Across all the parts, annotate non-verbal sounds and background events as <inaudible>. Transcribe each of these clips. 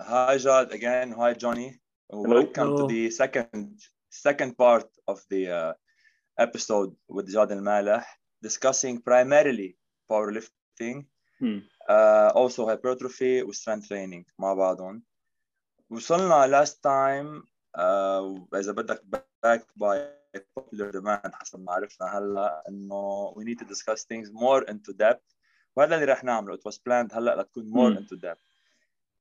Hi, Jad. Again, hi, Johnny. Welcome to the second second part of the uh, episode with Jad Al Maleh, discussing primarily powerlifting, hmm. uh, also hypertrophy with strength training. مع We وصلنا last time uh, a bit back by popular demand حسب ما we need to discuss things more into depth. وهذا it was planned هلا could more hmm. into depth.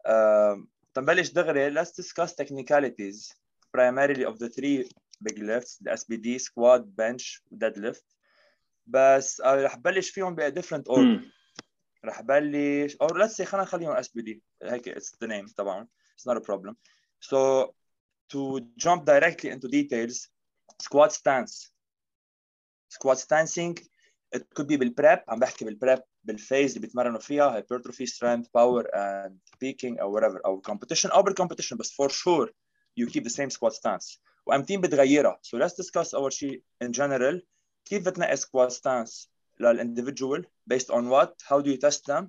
Um, تنبلش دغري let's discuss technicalities primarily of the three big lifts the SBD squat bench deadlift بس uh, رح بلش فيهم ب different order Hmm. رح بلش or let's say خلينا نخليهم SBD هيك it's the name طبعا it's not a problem so to jump directly into details squat stance squat stancing it could be بالبريب عم بحكي بالبريب بالفيز اللي بيتمرنوا فيها hypertrophy strength power and peaking او whatever او competition او بالcompetition بس for sure you keep the same squat stance وامتين بتغيرها so let's discuss اول شيء in general كيف بتنقي squat stance للindividual based on what how do you test them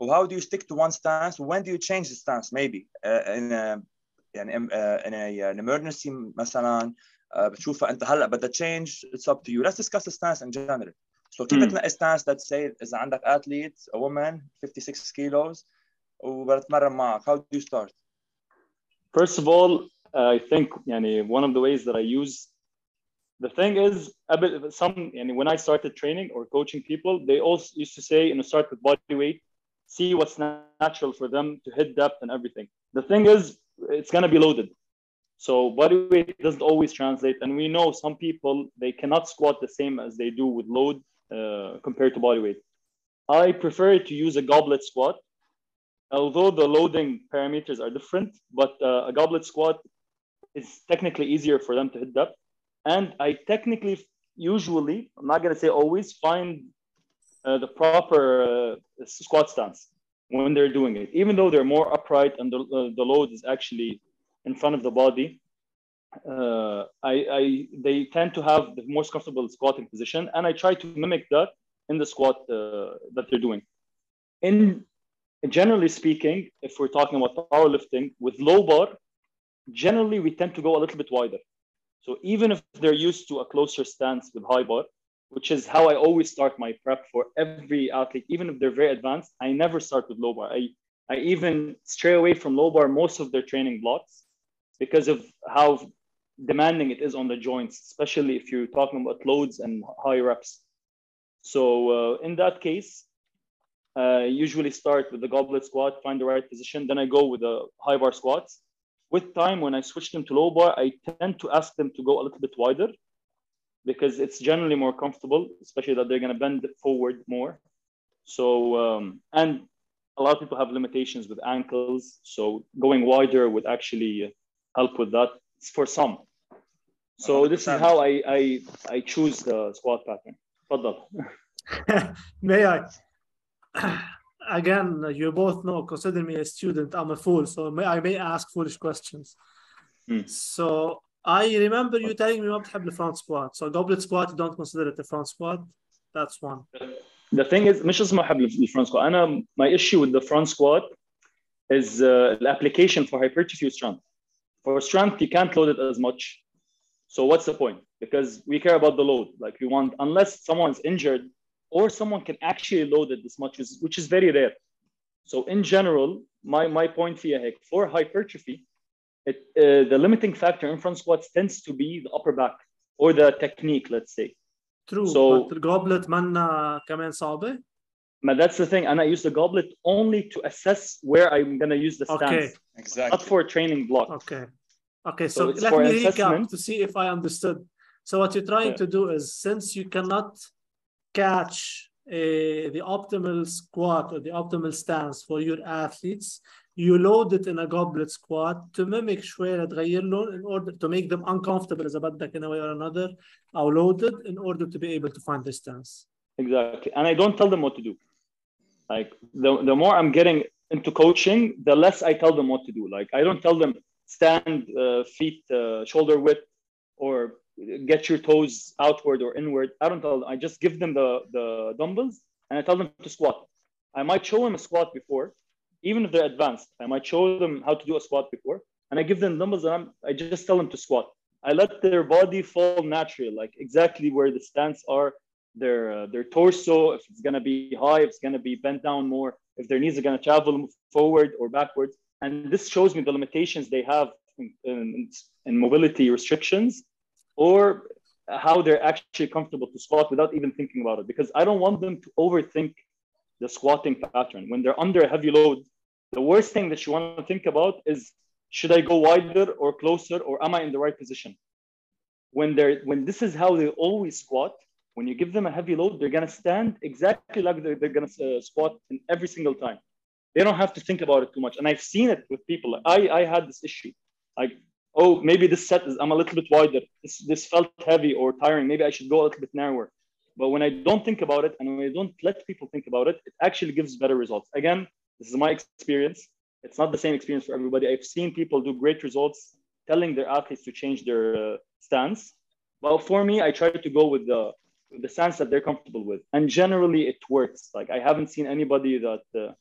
or how do you stick to one stance when do you change the stance maybe uh, in a, يعني um, uh, in a, an emergency مثلا uh, بتشوفها انت هلا بدها change it's up to you let's discuss the stance in general so كيف Hmm. بتنقي stance let's say اذا عندك athlete a woman 56 kilos وبتمرن معك how do you start First of all, I think يعني one of the ways that I use the thing is قبل- some يعني when I started training or coaching people, they also used to say you know start with body weight, see what's natural for them to hit depth and everything. The thing is it's gonna be loaded. So body weight doesn't always translate, and we know some people they cannot squat the same as they do with load uh, compared to body weight. I prefer to use a goblet squat although the loading parameters are different, but uh, a goblet squat is technically easier for them to hit depth. And I technically, usually, I'm not going to say always, find uh, the proper uh, squat stance when they're doing it. Even though they're more upright and the, uh, the load is actually in front of the body, uh, I, I, they tend to have the most comfortable squatting position. And I try to mimic that in the squat uh, that they're doing. In generally speaking, if we're talking about powerlifting with low bar, generally we tend to go a little bit wider. So even if they're used to a closer stance with high bar, which is how I always start my prep for every athlete, even if they're very advanced, I never start with low bar. I, I even stray away from low bar most of their training blocks because of how demanding it is on the joints, especially if you're talking about loads and high reps. So uh, in that case, uh, usually start with the goblet squat, find the right position. Then I go with the high bar squats. With time, when I switch them to low bar, I tend to ask them to go a little bit wider because it's generally more comfortable, especially that they're going to bend forward more. So, um, and a lot of people have limitations with ankles. So going wider would actually help with that for some. So this is 100%. how I, I, I choose the squat pattern. تفضل. <laughs> May I? <clears throat> Again, you both know, consider me a student, I'm a fool, so may, I may ask foolish questions. Hmm. So I remember you telling me ما بتحب الفرونت squat. So goblet squat, you don't consider it a front squat. That's one. the thing is مش اسمه احب الفرونت سكوات انا my issue with the front squat is uh, the application for hypertrophy strength for strength you can't load it as much so what's the point because we care about the load like we want unless someone's injured or someone can actually load it this much which is- which is very rare so in general my my point here هيك, for hypertrophy it, uh, the limiting factor in front squats tends to be the upper back or the technique let's say True, So- but goblet منا كمان صعبة. But that's the thing, and I use the goblet only to assess where I'm gonna use the stance, Okay. not exactly for a training block. Okay. Okay, So so, it's let for me assessment. recap to see if I understood. So what you're trying Yeah. to do is since you cannot catch uh, the optimal squat or the optimal stance for your athletes, you load it in a goblet squat to mimic شوية تغير لهم in order to make them uncomfortable إذا بدك in a way or another أو loaded in order to be able to find the stance. Exactly, and I don't tell them what to do. Like the the more I'm getting into coaching, the less I tell them what to do. Like I don't tell them stand uh, feet uh, shoulder width or get your toes outward or inward. I don't tell them. I just give them the the dumbbells and I tell them to squat. I might show them a squat before, even if they're advanced. I might show them how to do a squat before, and I give them numbers, and I'm, I just tell them to squat. I let their body fall naturally, like exactly where the stance are, their uh, their torso, if it's gonna be high, if it's gonna be bent down more, if their knees are gonna travel forward or backwards, and this shows me the limitations they have in, in, in mobility restrictions, or how they're actually comfortable to squat without even thinking about it. Because I don't want them to overthink the squatting pattern when they're under a heavy load. The worst thing that you want to think about is should I go wider or closer or am I in the right position? When they're when this is how they always squat, when you give them a heavy load, they're gonna stand exactly like they're, they're gonna uh, squat in every single time. They don't have to think about it too much. And I've seen it with people. I I had this issue, like oh maybe this set is I'm a little bit wider. This this felt heavy or tiring. Maybe I should go a little bit narrower. But when I don't think about it and when I don't let people think about it, it actually gives better results. Again, this is my experience. It's not the same experience for everybody. I've seen people do great results telling their athletes to change their uh, stance. Well, for me, I try to go with the the stance that they're comfortable with, and generally it works. Like I haven't seen anybody that uh,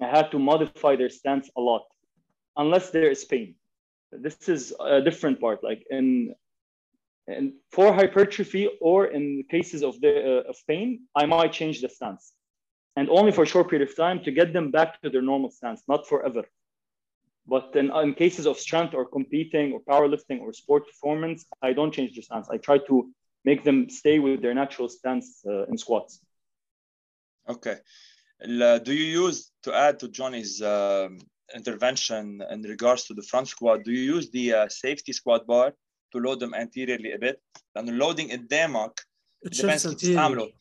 I had to modify their stance a lot, unless there is pain. This is a different part. Like in and for hypertrophy or in cases of the uh, of pain, I might change the stance, and only for a short period of time to get them back to their normal stance, not forever. But in, in cases of strength or competing or powerlifting or sport performance, I don't change the stance. I try to make them stay with their natural stance uh, in squats. Okay. Uh, do you use to add to Johnny's um, intervention in regards to the front squat? Do you use the uh, safety squat bar to load them anteriorly a bit؟ لأنه اللودing قدامك It depends shifts كيف تستعمله anterior.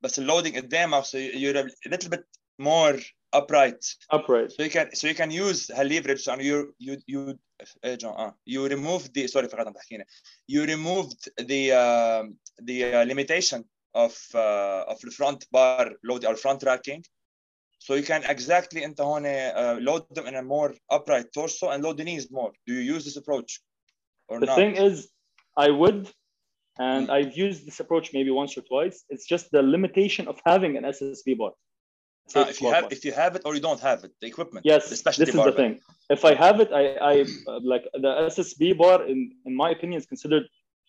بس اللودing قدامك so you're a little bit more upright Upright. so you can so you can use leverage and you you you eh, John, ah, you remove the sorry فقط عم تحكينا you removed the uh, the uh, limitation of uh, of the front bar load or front racking so you can exactly انت هون uh, load them in a more upright torso and load the knees more do you use this approach or The not thing is, I would, and I've used this approach maybe once or twice. It's just the limitation of having an SSB bar. Ah, if you have if you have it or you don't have it the equipment yes, the specialty this is the barbell. thing. If I have it, I, I uh, like the SSB bar. In in my opinion, is considered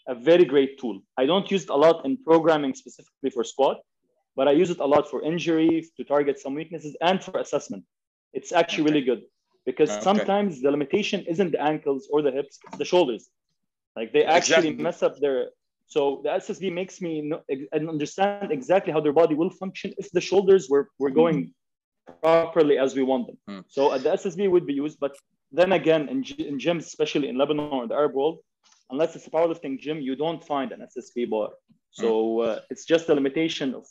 a very great tool. I don't use it a lot in programming specifically for squat, but I use it a lot for injuries, to target some weaknesses, and for assessment. It's actually Okay. really good because Okay. sometimes the limitation isn't the ankles or the hips, it's the shoulders. Like they actually Exactly. mess up their. So the SSB makes me know, and understand exactly how their body will function if the shoulders were, were going properly as we want them. Hmm. So uh, the SSB would be used, but then again, in, in gyms, especially in Lebanon or the Arab world, unless it's a powerlifting gym, you don't find an SSB bar. So uh, it's just a limitation of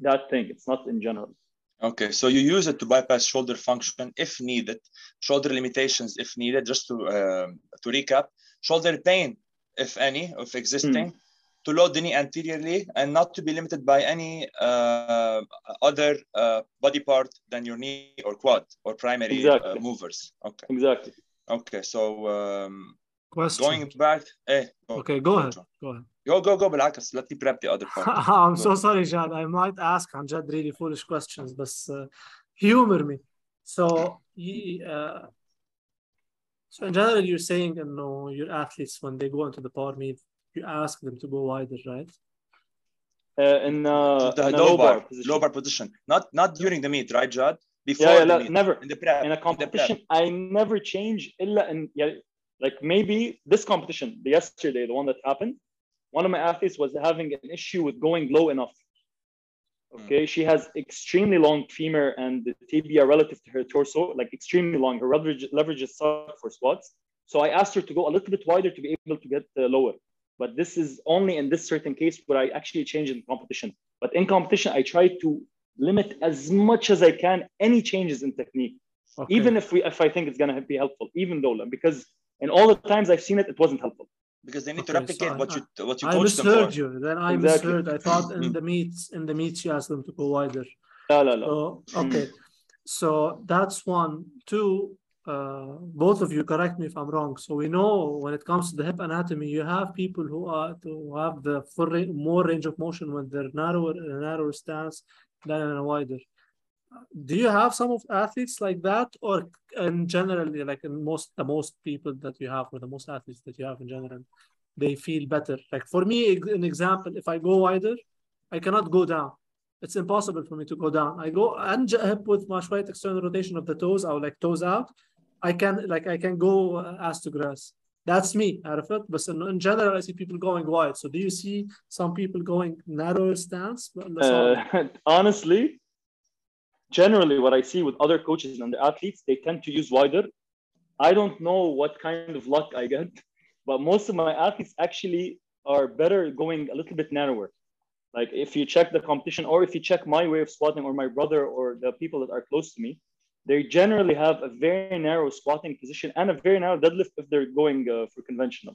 that thing. It's not in general. Okay, so you use it to bypass shoulder function if needed, shoulder limitations if needed. Just to um, to recap, shoulder pain, if any, if existing, to load the knee anteriorly and not to be limited by any uh, other uh, body part than your knee or quad or primary uh, Exactly. movers. Okay, Exactly. okay. So um, Question. going back, eh, go, okay, go ahead. John. Go ahead. go go go بالعكس. Let me prep the other part. I'm <laughs> so sorry, Jad. I might ask عن جد really foolish questions, but uh, humor me. So, y- uh, so in general, you're saying you know, your athletes when they go into the power meet, you ask them to go wider, right? Uh, in, uh, the in a low bar, position. low bar position, not not during the meet, right, Jad? Before Yeah, yeah, the meet, never. in the prep. in a in competition, I never change illa in yeah, like maybe this competition, the yesterday, the one that happened, one of my athletes was having an issue with going low enough. Okay, she has extremely long femur and the tibia relative to her torso, like extremely long. Her leverage leverages suck for squats. So I asked her to go a little bit wider to be able to get uh, lower. But this is only in this certain case where I actually change in competition. But in competition, I try to limit as much as I can any changes in technique Okay. even if we if I think it's gonna be helpful, even though because in all the times I've seen it, it wasn't helpful. because they need to replicate so what I- you what you I coach them for. misheard you. Then I Exactly. misheard. I thought in Mm. the meets, in the meets, you asked them to go wider. La, la, la. So okay, so that's one. Two, uh, both of you correct me if I'm wrong. So we know when it comes to the hip anatomy, you have people who are to have the full more range of motion when they're narrower in a narrower stance than in a wider. do you have some of athletes like that? Or in generally like in most the most people that you have or the most athletes that you have in general they feel better? Like for me an example if i go wider i cannot go down. It's impossible for me to go down. I go and hip with my right external rotation of the toes or like toes out i can like i can go uh, ass to grass that's me عرفت but in, in general I see people going wide so do you see some people going narrower stance uh, <laughs> honestly generally what I see with other coaches and the athletes, they tend to use wider. I don't know what kind of luck I get, but most of my athletes actually are better going a little bit narrower. Like if you check the competition or if you check my way of squatting or my brother or the people that are close to me, they generally have a very narrow squatting position and a very narrow deadlift if they're going uh, for conventional.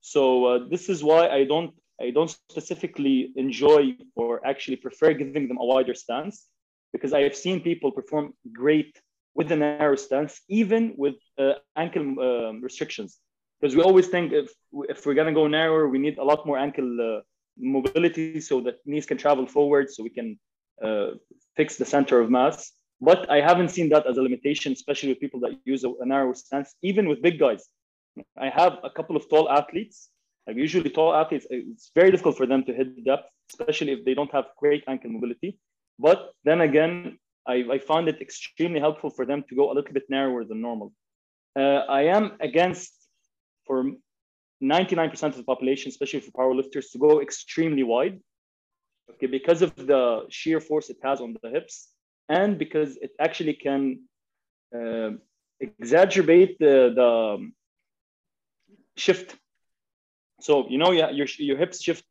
So uh, this is why I don't I don't specifically enjoy or actually prefer giving them a wider stance because I have seen people perform great with the narrow stance, even with uh, ankle um, restrictions. Because we always think if, if we're going to go narrower, we need a lot more ankle uh, mobility so that knees can travel forward so we can uh, fix the center of mass. But I haven't seen that as a limitation, especially with people that use a, a narrow stance, even with big guys. I have a couple of tall athletes. Like usually, tall athletes, it's very difficult for them to hit depth, especially if they don't have great ankle mobility. But then again, I, I found it extremely helpful for them to go a little bit narrower than normal. Uh, I am against for 99% of the population, especially for powerlifters, to go extremely wide. Okay, because of the sheer force it has on the hips, and because it actually can uh, exacerbate the, the um, shift. So you know, your your hips shift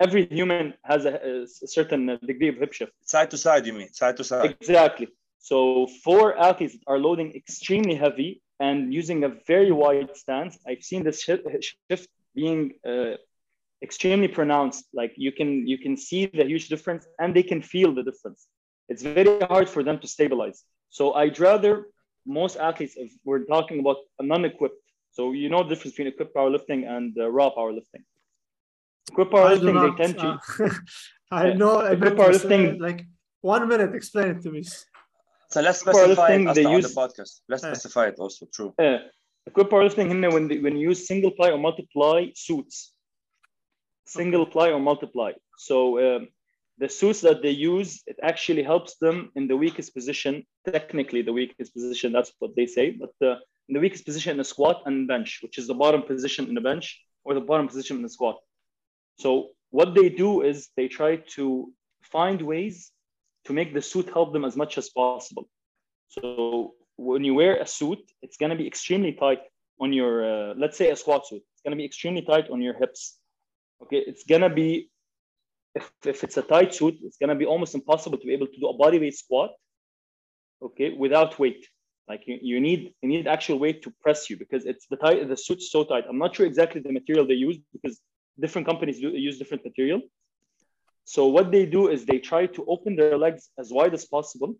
every human has a, a, certain degree of hip shift. Side to side, you mean? Side to side. Exactly. So for athletes that are loading extremely heavy and using a very wide stance, I've seen this shift being uh, extremely pronounced. Like you can you can see the huge difference and they can feel the difference. It's very hard for them to stabilize. So I'd rather most athletes, if we're talking about a non-equipped, so you know the difference between equipped powerlifting and uh, raw powerlifting. Equip powerlifting, they tend to. Uh, <laughs> I know. Equip powerlifting, like one minute. Explain it to me. So let's specify it they use, the podcast. Let's uh, specify it also. True. Uh, equip powerlifting when they, when you use single ply or multiply suits. Single okay. ply or multiply. So um, the suits that they use, it actually helps them in the weakest position. Technically, the weakest position. That's what they say. But uh, in the weakest position in the squat and bench, which is the bottom position in the bench or the bottom position in the squat. So what they do is they try to find ways to make the suit help them as much as possible. So when you wear a suit, it's going to be extremely tight on your, uh, let's say a squat suit. It's going to be extremely tight on your hips. Okay, it's going to be, if, if it's a tight suit, it's going to be almost impossible to be able to do a body weight squat, okay, without weight. Like you, you need you need actual weight to press you because it's the tight the suit's so tight. I'm not sure exactly the material they use because different companies do, use different material. So what they do is they try to open their legs as wide as possible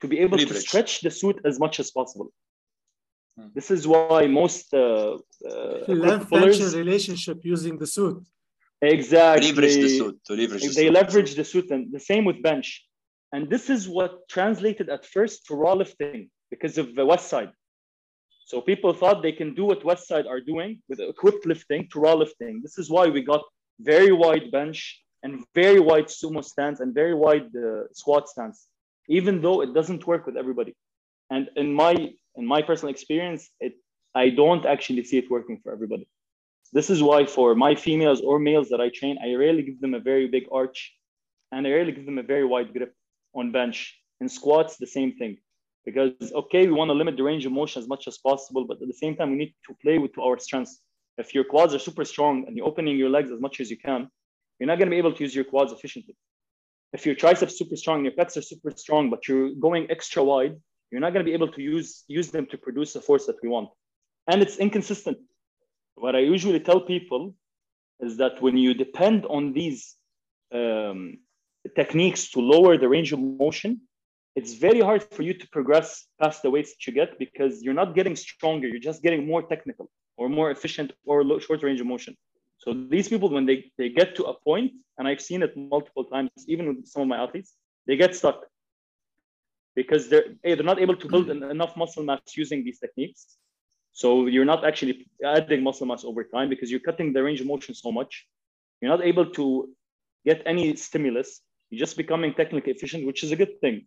to be able Leverage. to stretch the suit as much as possible. Hmm. This is why most uh, uh, length pullers, relationship using the suit. Exactly. Leverage the suit. To leverage the they suit. leverage the suit, and the same with bench. And this is what translated at first to raw lifting because of the West Side. So people thought they can do what West Side are doing with equipped lifting to raw lifting. This is why we got very wide bench and very wide sumo stance and very wide uh, squat stance, even though it doesn't work with everybody. And in my in my personal experience, it I don't actually see it working for everybody. This is why for my females or males that I train, I rarely give them a very big arch, and I rarely give them a very wide grip on bench. In squats, the same thing. Because okay we want to limit the range of motion as much as possible but at the same time we need to play with our strengths. If your quads are super strong and you're opening your legs as much as you can you're not going to be able to use your quads efficiently. If your triceps super strong your pecs are super strong but you're going extra wide you're not going to be able to use use them to produce the force that we want. And it's inconsistent what i usually tell people is that when you depend on these um, techniques to lower the range of motion it's very hard for you to progress past the weights that you get because you're not getting stronger. You're just getting more technical or more efficient or low, short range of motion. So these people, when they, they get to a point, and I've seen it multiple times, even with some of my athletes, they get stuck. because they're they're not able to build enough muscle mass using these techniques. So you're not actually adding muscle mass over time because you're cutting the range of motion so much. You're not able to get any stimulus. You're just becoming technically efficient, which is a good thing.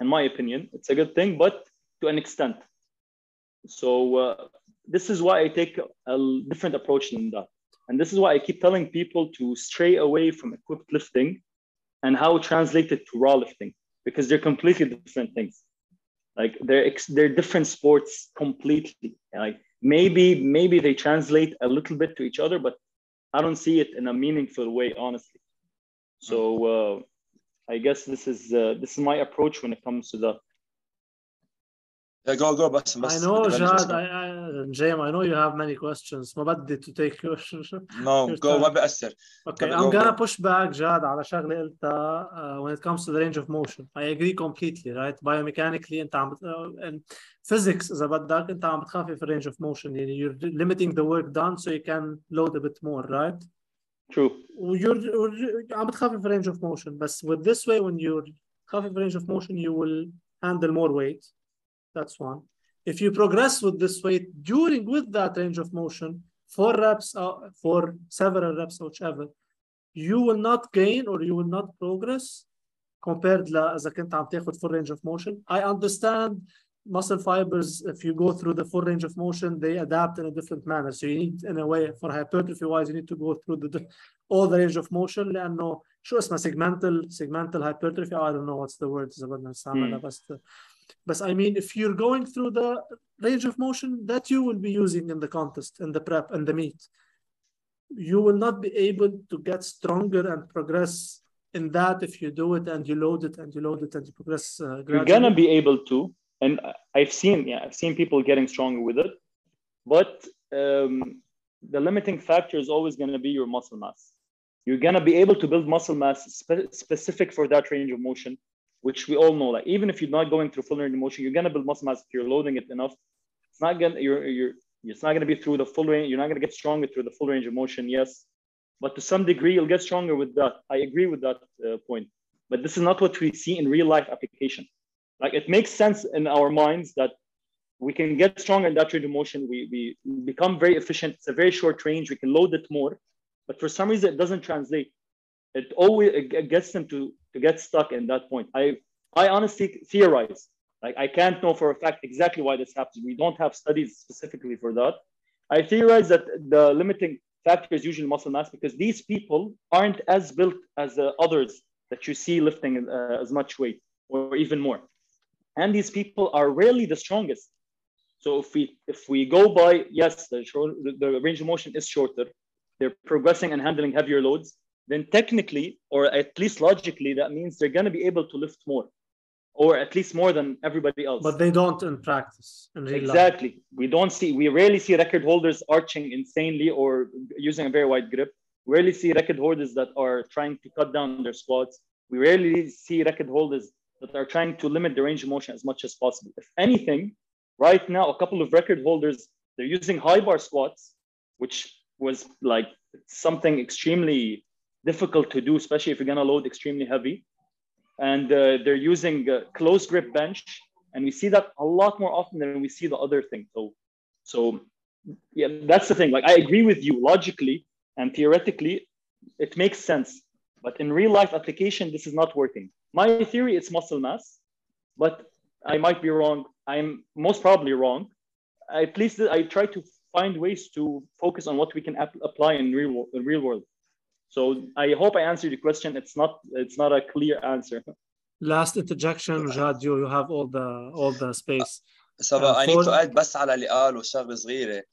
In my opinion, it's a good thing, but to an extent. So uh, this is why I take a different approach than that. And this is why I keep telling people to stray away from equipped lifting and how translate it to raw lifting because they're completely different things. Like they're they're different sports completely. Like maybe maybe they translate a little bit to each other, but I don't see it in a meaningful way, honestly. So uh, I guess this is uh, this is my approach when it comes to that. Yeah, go go بس بس I know بدي أبلش Jad, I, I, Jam, I know you have many questions. ما بدي to take your <laughs> No, your go time. ما بأثر. Okay, Go, I'm go, gonna go. push back Jad على شغلة قلتها uh, when it comes to the range of motion. I agree completely, right? Biomechanically انت عم بت- uh, and physics إذا بدك انت عم بتخفف range of motion يعني you're limiting the work done so you can load a bit more, right? True. ويور عم بتخفف range of motion بس with this way when you خفف range of motion you will handle more weight that's one if you progress with this weight during with that range of motion four reps uh, for several reps or whichever you will not gain or you will not progress compared ل اذا كنت عم تاخذ full range of motion I understand muscle fibers if you go through the full range of motion they adapt in a different manner so you need in a way for hypertrophy wise you need to go through the all the range of motion لانه شو اسمها segmental segmental hypertrophy I don't know what's the word اذا بدنا نستعملها بس بس I mean if you're going through the range of motion that you will be using in the contest in the prep and the meet you will not be able to get stronger and progress in that if you do it and you load it and you load it and you progress uh, You're gonna be able to, and I've seen, yeah, I've seen people getting stronger with it, but um, the limiting factor is always gonna be your muscle mass. You're gonna be able to build muscle mass spe- specific for that range of motion, which we all know. Like even if you're not going through full range of motion, you're gonna build muscle mass if you're loading it enough. It's not gonna you're you're it's not gonna be through the full range. You're not gonna get stronger through the full range of motion. Yes, but to some degree you'll get stronger with that. I agree with that uh, point. But this is not what we see in real life application. Like it makes sense in our minds that we can get stronger in that range of motion. We, we become very efficient. It's a very short range. We can load it more. But for some reason, it doesn't translate. It always it gets them to, to get stuck in that point. I, I honestly theorize. Like I can't know for a fact exactly why this happens. We don't have studies specifically for that. I theorize that the limiting factor is usually muscle mass because these people aren't as built as the others that you see lifting uh, as much weight or even more. And these people are rarely the strongest. So if we if we go by yes, the, the range of motion is shorter, they're progressing and handling heavier loads, then technically or at least logically, that means they're going to be able to lift more, or at least more than everybody else. But they don't in practice in real life. Exactly. We don't see, we rarely see record holders arching insanely or using a very wide grip. We rarely see record holders that are trying to cut down their squats. We rarely see record holders that are trying to limit the range of motion as much as possible. If anything, right now, a couple of record holders, they're using high bar squats, which was like something extremely difficult to do, especially if you're gonna load extremely heavy. And uh, they're using uh, close grip bench, and we see that a lot more often than we see the other thing. So, so yeah, that's the thing. Like I agree with you logically and theoretically, it makes sense. But in real life application, this is not working. My theory is muscle mass, but I might be wrong. I'm most probably wrong. At least I try to find ways to focus on what we can ap- apply in real in real world. So I hope I answered your question. It's not it's not a clear answer. Last interjection, Jad, you, you have all the all the space. سبا Uh, I need to for- add بس على اللي قاله شغله صغيره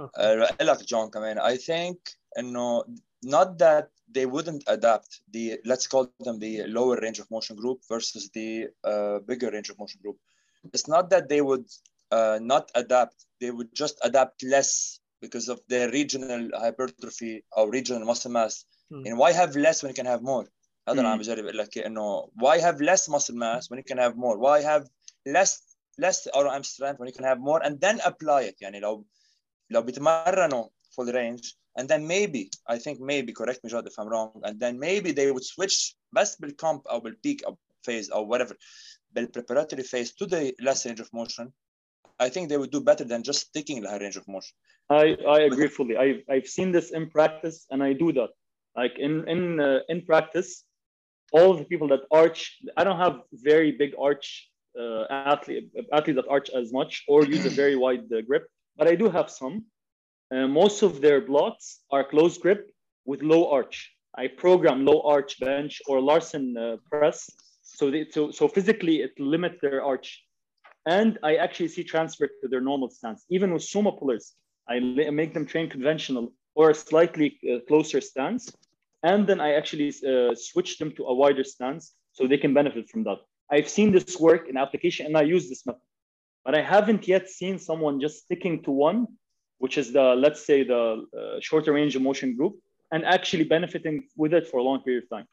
Okay. uh, لك جون كمان I think انه not that they wouldn't adapt the let's call them the lower range of motion group versus the uh, bigger range of motion group it's not that they would uh, not adapt they would just adapt less because of their regional hypertrophy or regional muscle mass Hmm. and why have less when you can have more هذا اللي Hmm. عم بجرب اقول لك انه why have less muscle mass when you can have more why have less less RM strength when you can have more and then apply it يعني لو لو بيتمرنوا full range and then maybe I think maybe correct me Jad if I'm wrong and then maybe they would switch بس بالcomp او بالpeak او phase or whatever بالpreparatory phase to the less range of motion I think they would do better than just sticking the high range of motion I, I agree fully. I've, I've seen this in practice and I do that. Like in in uh, in practice, all the people that arch, I don't have very big arch uh, athlete athletes that arch as much or use a very wide uh, grip, but I do have some. Uh, most of their blocks are close grip with low arch. I program low arch bench or Larsen uh, press, so they, so so physically it limits their arch, and I actually see transfer to their normal stance. Even with sumo pullers, I make them train conventional or a slightly uh, closer stance, and then I actually uh, switch them to a wider stance so they can benefit from that. I've seen this work in application, and I use this method, but I haven't yet seen someone just sticking to one, which is the let's say the uh, shorter range of motion group, and actually benefiting with it for a long period of time.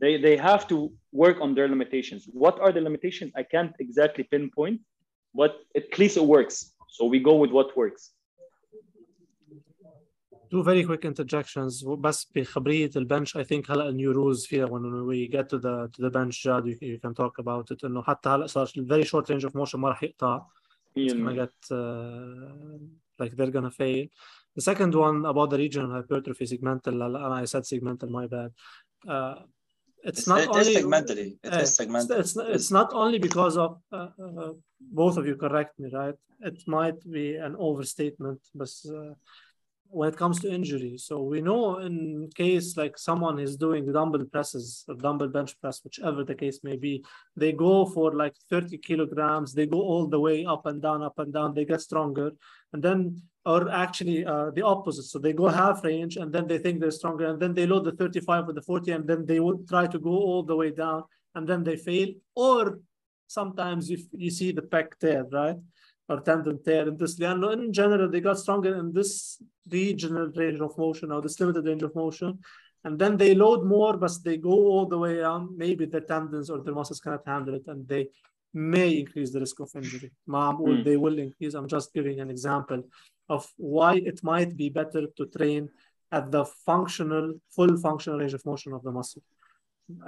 They they have to work on their limitations. What are the limitations? I can't exactly pinpoint, but at least it works. So we go with what works Two very quick interjections بس بخبرية البنش I think هلا new rules فيها when we get to the to the bench جاد you, you can talk about it انه حتى هلا صار very short range of motion ما راح يقطع it's gonna get uh, like they're gonna fail the second one about the regional hypertrophy segmental هلا I said segmental my bad uh, it's, it's not it only is segmentally it uh, is segmental it's, it's, it's not only because of uh, uh, both of you correct me right it might be an overstatement but uh, when it comes to injury. So we know in case like someone is doing dumbbell presses or dumbbell bench press whichever the case may be they go for like 30 kilograms they go all the way up and down up and down they get stronger and then or actually uh, the opposite. So they go half range and then they think they're stronger and then they load the 35 or the 40 and then they would try to go all the way down and then they fail. Or sometimes you, you see the pec tear right or tendon tear in this لأنه in general they got stronger in this regional range of motion or this limited range of motion and then they load more but they go all the way down maybe the tendons or the muscles cannot handle it and they may increase the risk of injury ما عم بقول Mm. they will increase I'm just giving an example of why it might be better to train at the functional full functional range of motion of the muscle and the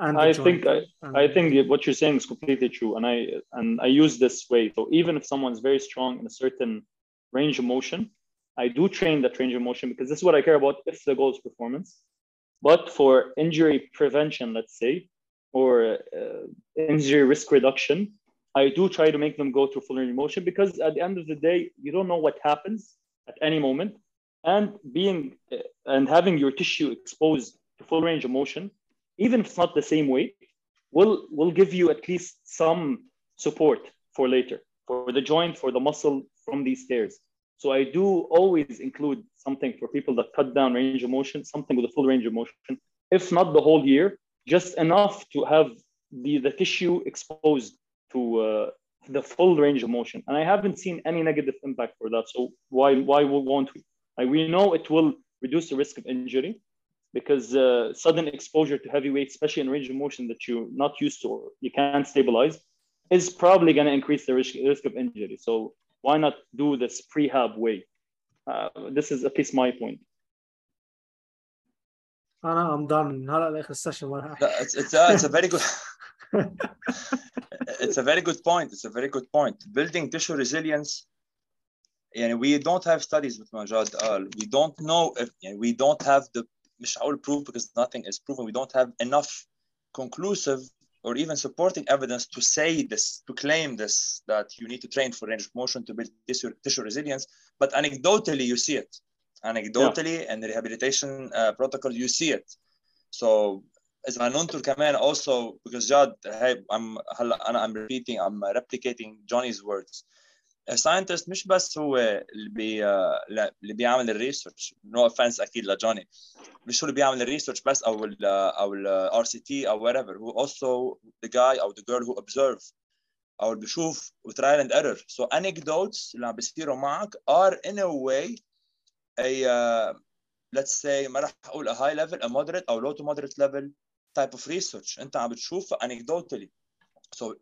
I think I, And- I think what you're saying is completely true, and I and I use this way. So even if someone's very strong in a certain range of motion, I do train that range of motion because this is what I care about if the goal is performance. But for injury prevention, let's say, or uh, injury risk reduction, I do try to make them go through full range of motion because at the end of the day, you don't know what happens at any moment, and being uh, and having your tissue exposed to full range of motion, even if it's not the same way, will will give you at least some support for later for the joint for the muscle from these stairs. So I do always include something for people that cut down range of motion, something with a full range of motion, if not the whole year, just enough to have the, the tissue exposed to uh, the full range of motion. And I haven't seen any negative impact for that. So why why won't we? Like we know it will reduce the risk of injury because uh, sudden exposure to heavy weight, especially in range of motion that you're not used to or you can't stabilize, is probably going to increase the risk, risk of injury. So why not do this prehab way? Uh, this is at least my point. انا I'm done هلا لاخر السيشن ما راح لا, it's, it's, uh, it's a very good <laughs> it's a very good point it's a very good point building tissue resilience يعني we don't have studies مثل ما جاد قال we don't know if يعني we don't have the مش هقول proof because nothing is proven we don't have enough conclusive or even supporting evidence to say this to claim this that you need to train for range of motion to build tissue, tissue resilience but anecdotally you see it anecdotally in the rehabilitation uh, protocol you see it so اذا ننطر كمان also because جاد hey I'm هلا انا I'm repeating I'm replicating Johnny's words Scientist مش بس هو اللي بي اللي بيعمل الريسيرش no offense أكيد لجوني مش هو اللي بيعمل الريسيرش بس أو ال أو ال RCT أو whatever هو also the guy أو the girl who observe أو اللي بيشوف trial and error so anecdotes اللي عم بيصيروا معك in a way a uh, let's say ما راح أقول a high level moderate أو low to moderate level type of research انت عم بتشوفها anecdotally so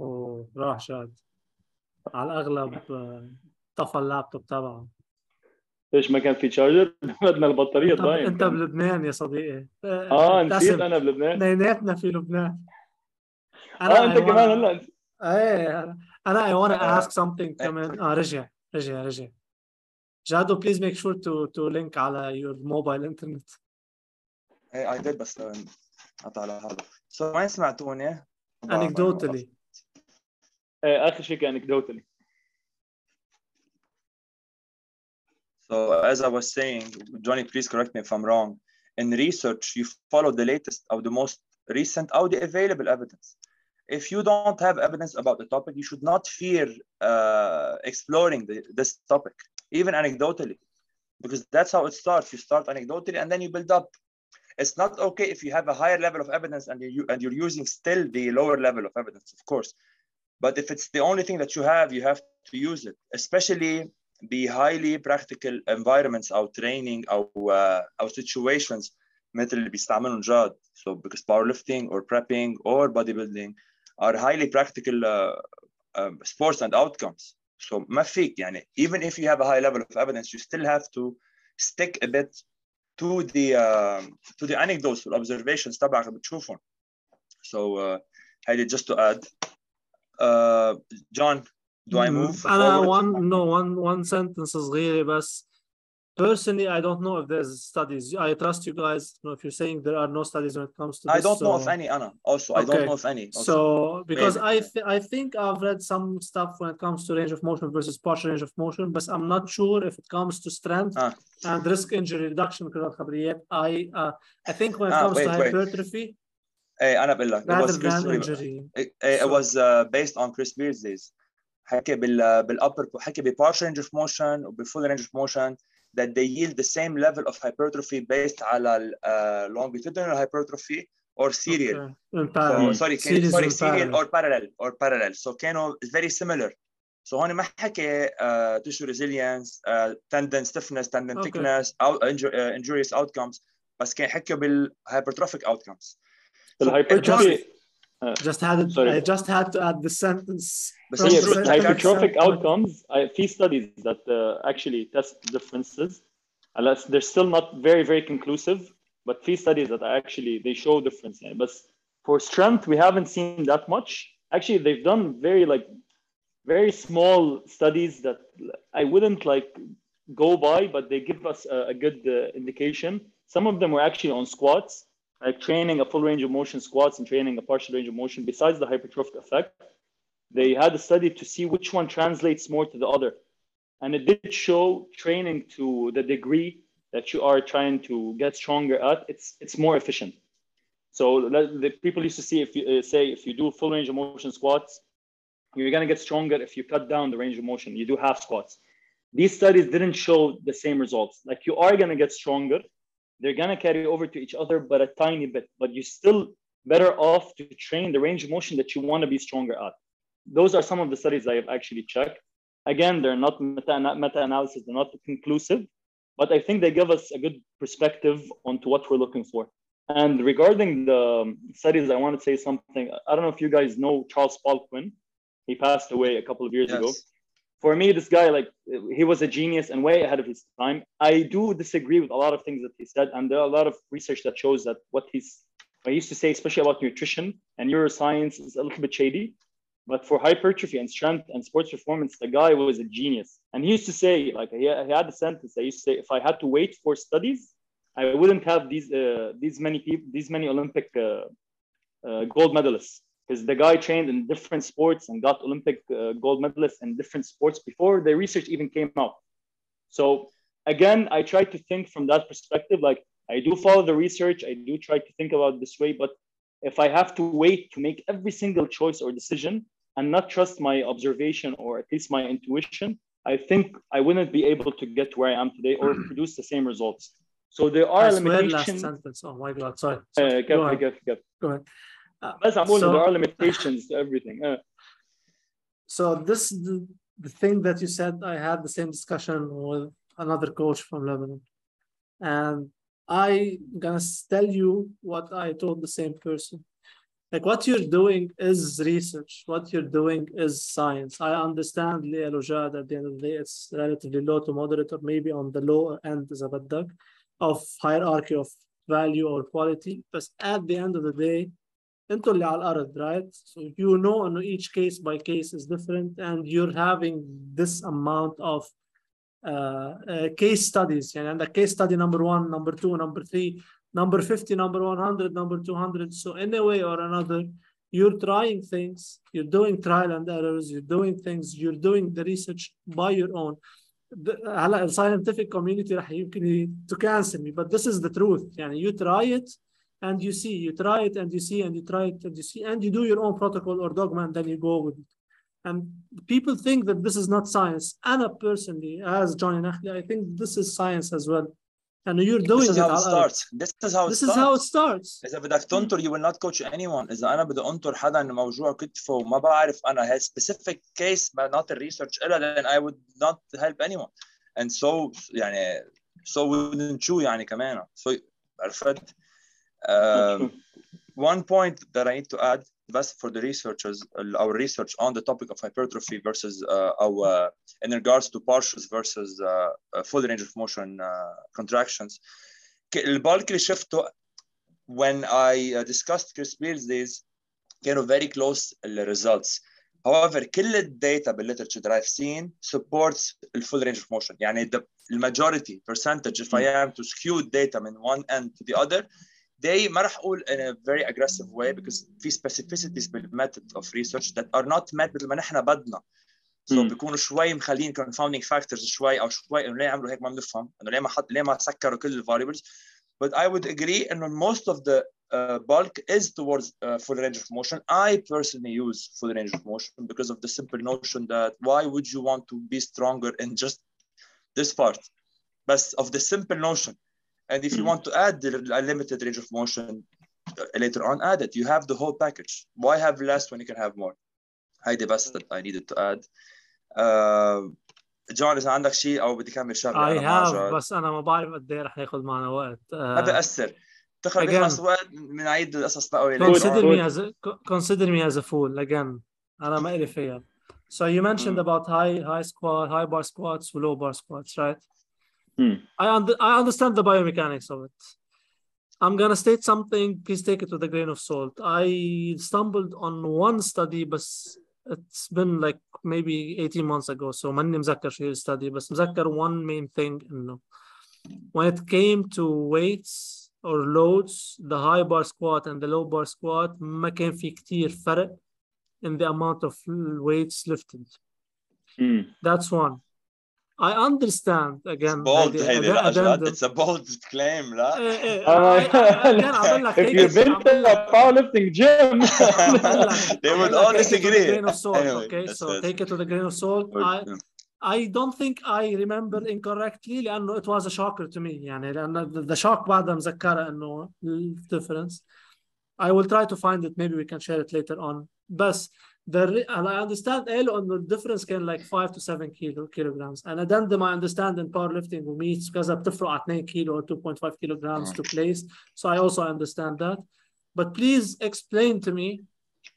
أوه. راح شاد. على الأغلب آه، طفى اللابتوب تبعه. ليش ما كان في تشارجر؟ <laughs> بدنا البطارية أنت, ضايع أنت بلبنان يا صديقي. آه نسيت ابتسم. أنا بلبنان. اثنيناتنا في لبنان. أنا آه انت كمان هلا. إيه أنا آه، ask something إيه. كمان. آه رجع رجع رجع. جادو please make sure to to link على your mobile internet. إيه I did بس آه، قطع على هذا. So وين سمعتوني؟ آه، اخر شيء كان anecdotally So as I was saying, Johnny, please correct me if I'm wrong. In research, you follow the latest or the most recent or the available evidence. If you don't have evidence about the topic, you should not fear uh, exploring the, this topic, even anecdotally, because that's how it starts. You start anecdotally and then you build up. It's not okay if you have a higher level of evidence and you and you're using still the lower level of evidence, of course. But if it's the only thing that you have, you have to use it, especially بهايلي practical environments او training او uh, او situations مثل اللي بيستعملهم جاد so because powerlifting or prepping or bodybuilding are highly practical uh, um, sports and outcomes so ما فيك يعني even if you have a high level of evidence you still have to stick a bit to the um, to the anecdotes والobservations تبعك اللي بتشوفهم so uh, هيدي just to add uh, John do I move انا forward? one no one one sentence صغيرة بس personally I don't know if there's studies I trust you guys you know, if you're saying there are no studies when it comes to I this don't know of so- any Anna also I don't Okay. know of any also. So because Maybe. I th- I think I've read some stuff when it comes to range of motion versus partial range of motion, but I'm not sure if it comes to strength Ah. and risk injury reduction كلها خبريات. I uh, I think when it Ah, comes to wait, wait. إيه أنا بقول لك rather than injury. it, was uh, based on Chris Beard's days حكى بال بالupper حكى بpartial range of motion وبfull range of motion that they yield the same level of hypertrophy based على ال, uh, longitudinal hypertrophy or serial Okay. So sorry can, sorry serial or parallel or parallel so كانوا very similar so هون ما حكى uh, tissue resilience uh, tendon stiffness tendon Okay. thickness out, injur, uh, injurious outcomes بس كان حكوا بالhypertrophic outcomes So, الهايبرتروفي Just had it, Sorry. I just had to add the sentence. بس from yeah, it's the true. but Like, hypertrophic standpoint. outcomes I, في studies that uh, actually test differences unless they're still not very very conclusive but few studies that are actually they show difference يعني. but for strength we haven't seen that much actually they've done very like very small studies that I wouldn't like go by but they give us a, a good uh, indication some of them were actually on squats like training a full range of motion squats and training a partial range of motion besides the hypertrophic effect they had a study to see which one translates more to the other. And it did show training to the degree that you are trying to get stronger at, it's, it's more efficient. So the people used to see if you uh, say if you do full range of motion squats, you're gonna get stronger if you cut down the range of motion. You do half squats. These studies didn't show the same results. Like you are gonna get stronger, they're gonna carry over to each other, but a tiny bit. But you're still better off to train the range of motion that you want to be stronger at those are some of the studies I have actually checked. Again, they're not meta, meta analysis, they're not conclusive, but I think they give us a good perspective onto what we're looking for. And regarding the um, studies, I want to say something. I don't know if you guys know Charles Poliquin. He passed away a couple of years ago. For me, this guy, like, he was a genius and way ahead of his time. I do disagree with a lot of things that he said, and there are a lot of research that shows that what he's, I used to say, especially about nutrition and neuroscience, is a little bit shady. But for hypertrophy and strength and sports performance, the guy was a genius. And he used to say, like, he, he had a sentence. I used to say, if I had to wait for studies, I wouldn't have these uh, these many people, these many Olympic uh, uh, gold medalists because the guy trained in different sports and got Olympic uh, gold medalists in different sports before the research even came out. So again, I try to think from that perspective. Like I do follow the research, I do try to think about this way, but if I have to wait to make every single choice or decision and not trust my observation or at least my intuition, I think I wouldn't be able to get to where I am today or <clears throat> produce the same results. So there are I limitations. Last sentence. Oh my God! Sorry. Uh, sorry. Uh, go, go, ahead. Go, go ahead. <laughs> But so, there are limitations to everything. Uh. So this the, the thing that you said, I had the same discussion with another coach from Lebanon. And I gonna tell you what I told the same person. Like what you're doing is research. What you're doing is science. I understand Leah Lojad at the end of the day, it's relatively low to moderate or maybe on the lower end is a bad duck of hierarchy of value or quality. But at the end of the day, انتوا اللي على الارض right so you know انه each case by case is different and you're having this amount of uh, uh, case studies يعني عندك case study number one number two number three number 50 number 100 number 200 so in a way or another you're trying things you're doing trial and errors you're doing things you're doing the research by your own the- هلا scientific community رح يمكن ي- to cancel me but this is the truth يعني you try it and you see you try it and you see and you try it and you see and you do your own protocol or dogma and then you go with it and people think that this is not science أنا personally as Johnny Nakhli I think this is science as well and you're doing This is it how it على الأرض. starts. This is how it this starts. is how it starts إذا بدك تنطر you will not coach anyone. إذا أنا بدي أنطر حدا إنه موجوع كتفه وما بعرف أنا هي specific case but not the research إلها then I would not help anyone. And so يعني so wouldn't you يعني كمان. So عرفت؟ um, one point that I need to add, best for the researchers, uh, our research on the topic of hypertrophy versus uh, our, uh, in regards to partials versus uh, uh, full range of motion uh, contractions. البالكري شفته when I discussed Chris Beardsley's kind of very close results. However, killed data, the literature that I've seen supports the full range of motion. يعني the majority percentage if I hmm. am to skew data in one end to the other they ما راح اقول in a very aggressive way because في specificities بالmethod of research that are not met مثل ما نحن بدنا so مم. بيكونوا شوي مخلين confounding factors شوي او شوي انه ليه عملوا هيك ما بنفهم انه ليه ما حط ليه ما سكروا كل ال variables but I would agree انه most of the uh, bulk is towards uh, full range of motion I personally use full range of motion because of the simple notion that why would you want to be stronger in just this part but of the simple notion and if you Mm. want to add the unlimited range of motion uh, later on add it you have the whole package why have less when you can have more هيدي بس that I needed to add uh, جون اذا عندك شيء او بدي كمل شغله I أنا مع have جاد. بس انا ما بعرف قد ايه رح ياخذ معنا وقت ما uh, بأثر تخرج Again. يخلص وقت بنعيد القصص بقى consider Good. me as a, co- consider me as a fool again انا ما إلي فيها so you mentioned Mm. about high high squat high bar squats low bar squats right Hmm. I under, I understand the biomechanics of it I'm gonna state something please take it with a grain of salt I stumbled on one study but it's been like maybe 18 months ago so ماني مذكر شو هي الستدي بس مذكر one main thing انه when it came to weights or loads the high bar squat and the low bar squat ما كان في كتير فرق in the amount of weights lifted Hmm. that's one I understand again bold هيدي هيدي لا addendum. جاد it's a bold claim لا إيه إيه Uh, I- I- again عم لك if take you've it- been عم to لك- a powerlifting gym, <laughs> <laughs> they عم would لك all take it with a disagree grain of salt Anyway, okay that's so it. take it with a grain of salt I I don't think I remember incorrectly لأنه it was a shocker to me يعني لأن the, the shock بعدها مذكرة إنه ال difference I will try to find it maybe we can share it later on بس the and I understand L on the difference can like five to seven kilo kilograms. And addendum I understand in powerlifting meets because I'm different at nine kilo or 2.5 kilograms to place. So I also understand that. But please explain to me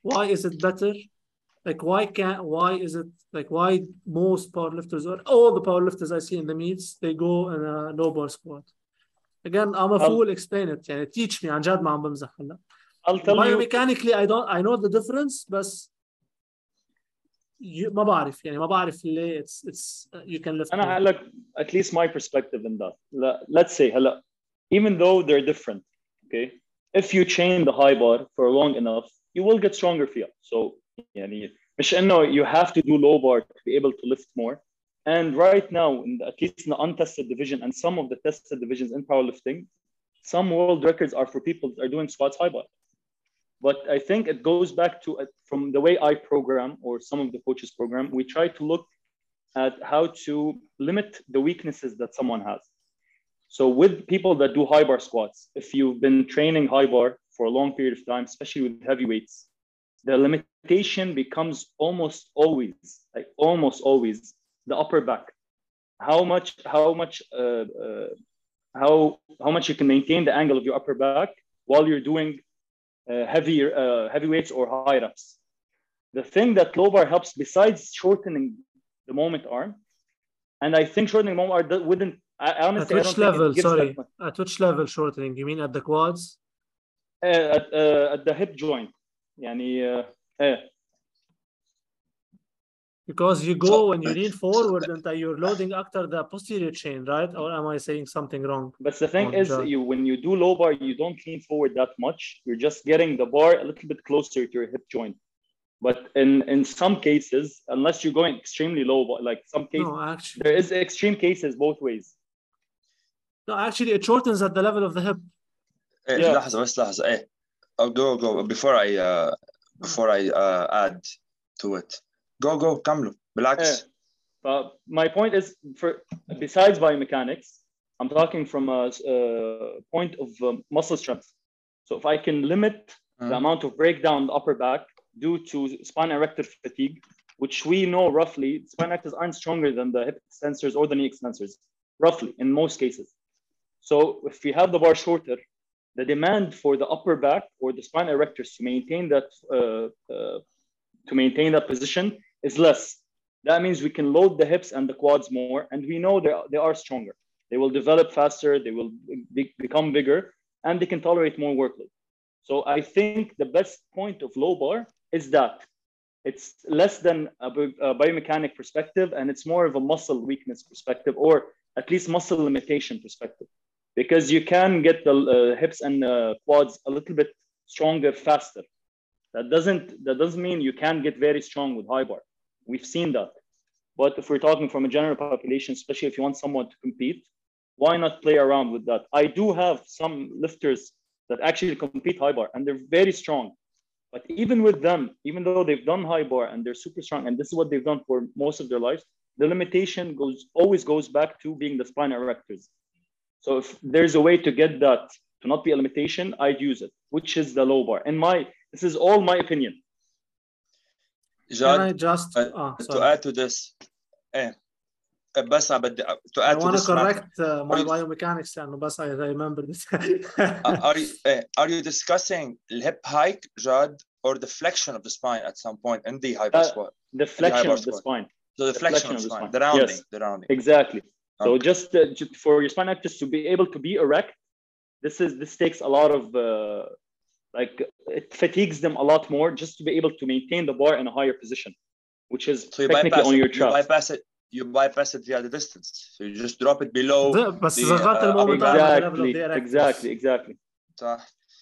why is it better? Like why can't why is it like why most powerlifters or all the powerlifters I see in the meets they go in a low bar squat? Again, I'm a fool. Explain it. Yeah, teach me. I'll tell you. Biomechanically, I don't. I know the difference, but you, ما بعرف يعني ما بعرف ليه it's it's uh, you can lift انا more. هقول لك at least my perspective in that لا- let's say هلا even though they're different okay if you chain the high bar for long enough you will get stronger فيها so يعني مش انه you have to do low bar to be able to lift more and right now in the, at least in the untested division and some of the tested divisions in powerlifting some world records are for people that are doing squats high bar but I think it goes back to uh, from the way I program or some of the coaches program we try to look at how to limit the weaknesses that someone has. So with people that do high bar squats, if you've been training high bar for a long period of time, especially with heavy weights, the limitation becomes almost always, like almost always, the upper back. How much, how much, uh, uh, how how much you can maintain the angle of your upper back while you're doing uh, heavy uh, heavy weights or high reps. The thing that low bar helps besides shortening the moment arm. And I think shortening the moment arm do- wouldn't. I I at honestly, I which don't think level it gives sorry that much. at which level shortening you mean at the quads Uh, at, uh, at the hip joint. يعني uh, ايه Because you go So- when you lean <laughs> forward and you're loading after the posterior chain, right? Or am I saying something wrong? But the thing Oh, is, God. you when you do low bar, you don't lean forward that much. You're just getting the bar a little bit closer to your hip joint. But in in some cases, unless you're going extremely low, but like some cases, No, actually, there is extreme cases both ways. no, actually, it shortens at the level of the hip. إيه Yeah. لحظة بس لحظة إيه Oh, go go before I uh, before I uh, add to it go go كملوا بالعكس Yeah. But my point is, for besides biomechanics, I'm talking from a, a point of um, muscle strength. So if I can limit the Mm. amount of breakdown in the upper back due to spine erector fatigue, which we know roughly, spine erectors aren't stronger than the hip extensors or the knee extensors, roughly in most cases. So if we have the bar shorter, the demand for the upper back or the spine erectors to maintain that uh, uh, to maintain that position is less. That means we can load the hips and the quads more, and we know they are, they are stronger. They will develop faster, they will be, become bigger, and they can tolerate more workload. So I think the best point of low bar is that it's less than a, a biomechanic perspective, and it's more of a muscle weakness perspective, or at least muscle limitation perspective, because you can get the uh, hips and uh, quads a little bit stronger faster. That doesn't that doesn't mean you can get very strong with high bar. We've seen that. But if we're talking from a general population, especially if you want someone to compete, why not play around with that? I do have some lifters that actually compete high bar and they're very strong. But even with them, even though they've done high bar and they're super strong, and this is what they've done for most of their lives, the limitation goes always goes back to being the spine erectors. So if there's a way to get that to not be a limitation, I'd use it, which is the low bar. And my this is all my opinion. Can I just uh, oh, to add to this eh. بس بدي to add I to this correct uh, my you, biomechanics and بس I remember this are, you, are you discussing hip hike Jad or the flexion of the spine at some point in the hyper uh, squat the flexion the of the spine so the, the flexion, flexion, of the spine, spine. the rounding yes. the rounding exactly okay. so just, uh, for your spine erectors to be able to be erect this is this takes a lot of uh, like it fatigues them a lot more just to be able to maintain the bar in a higher position, which is so you technically on your trust. You bypass it. You bypass it via the distance. So you just drop it below. The, uh, the, exactly, exactly, exactly.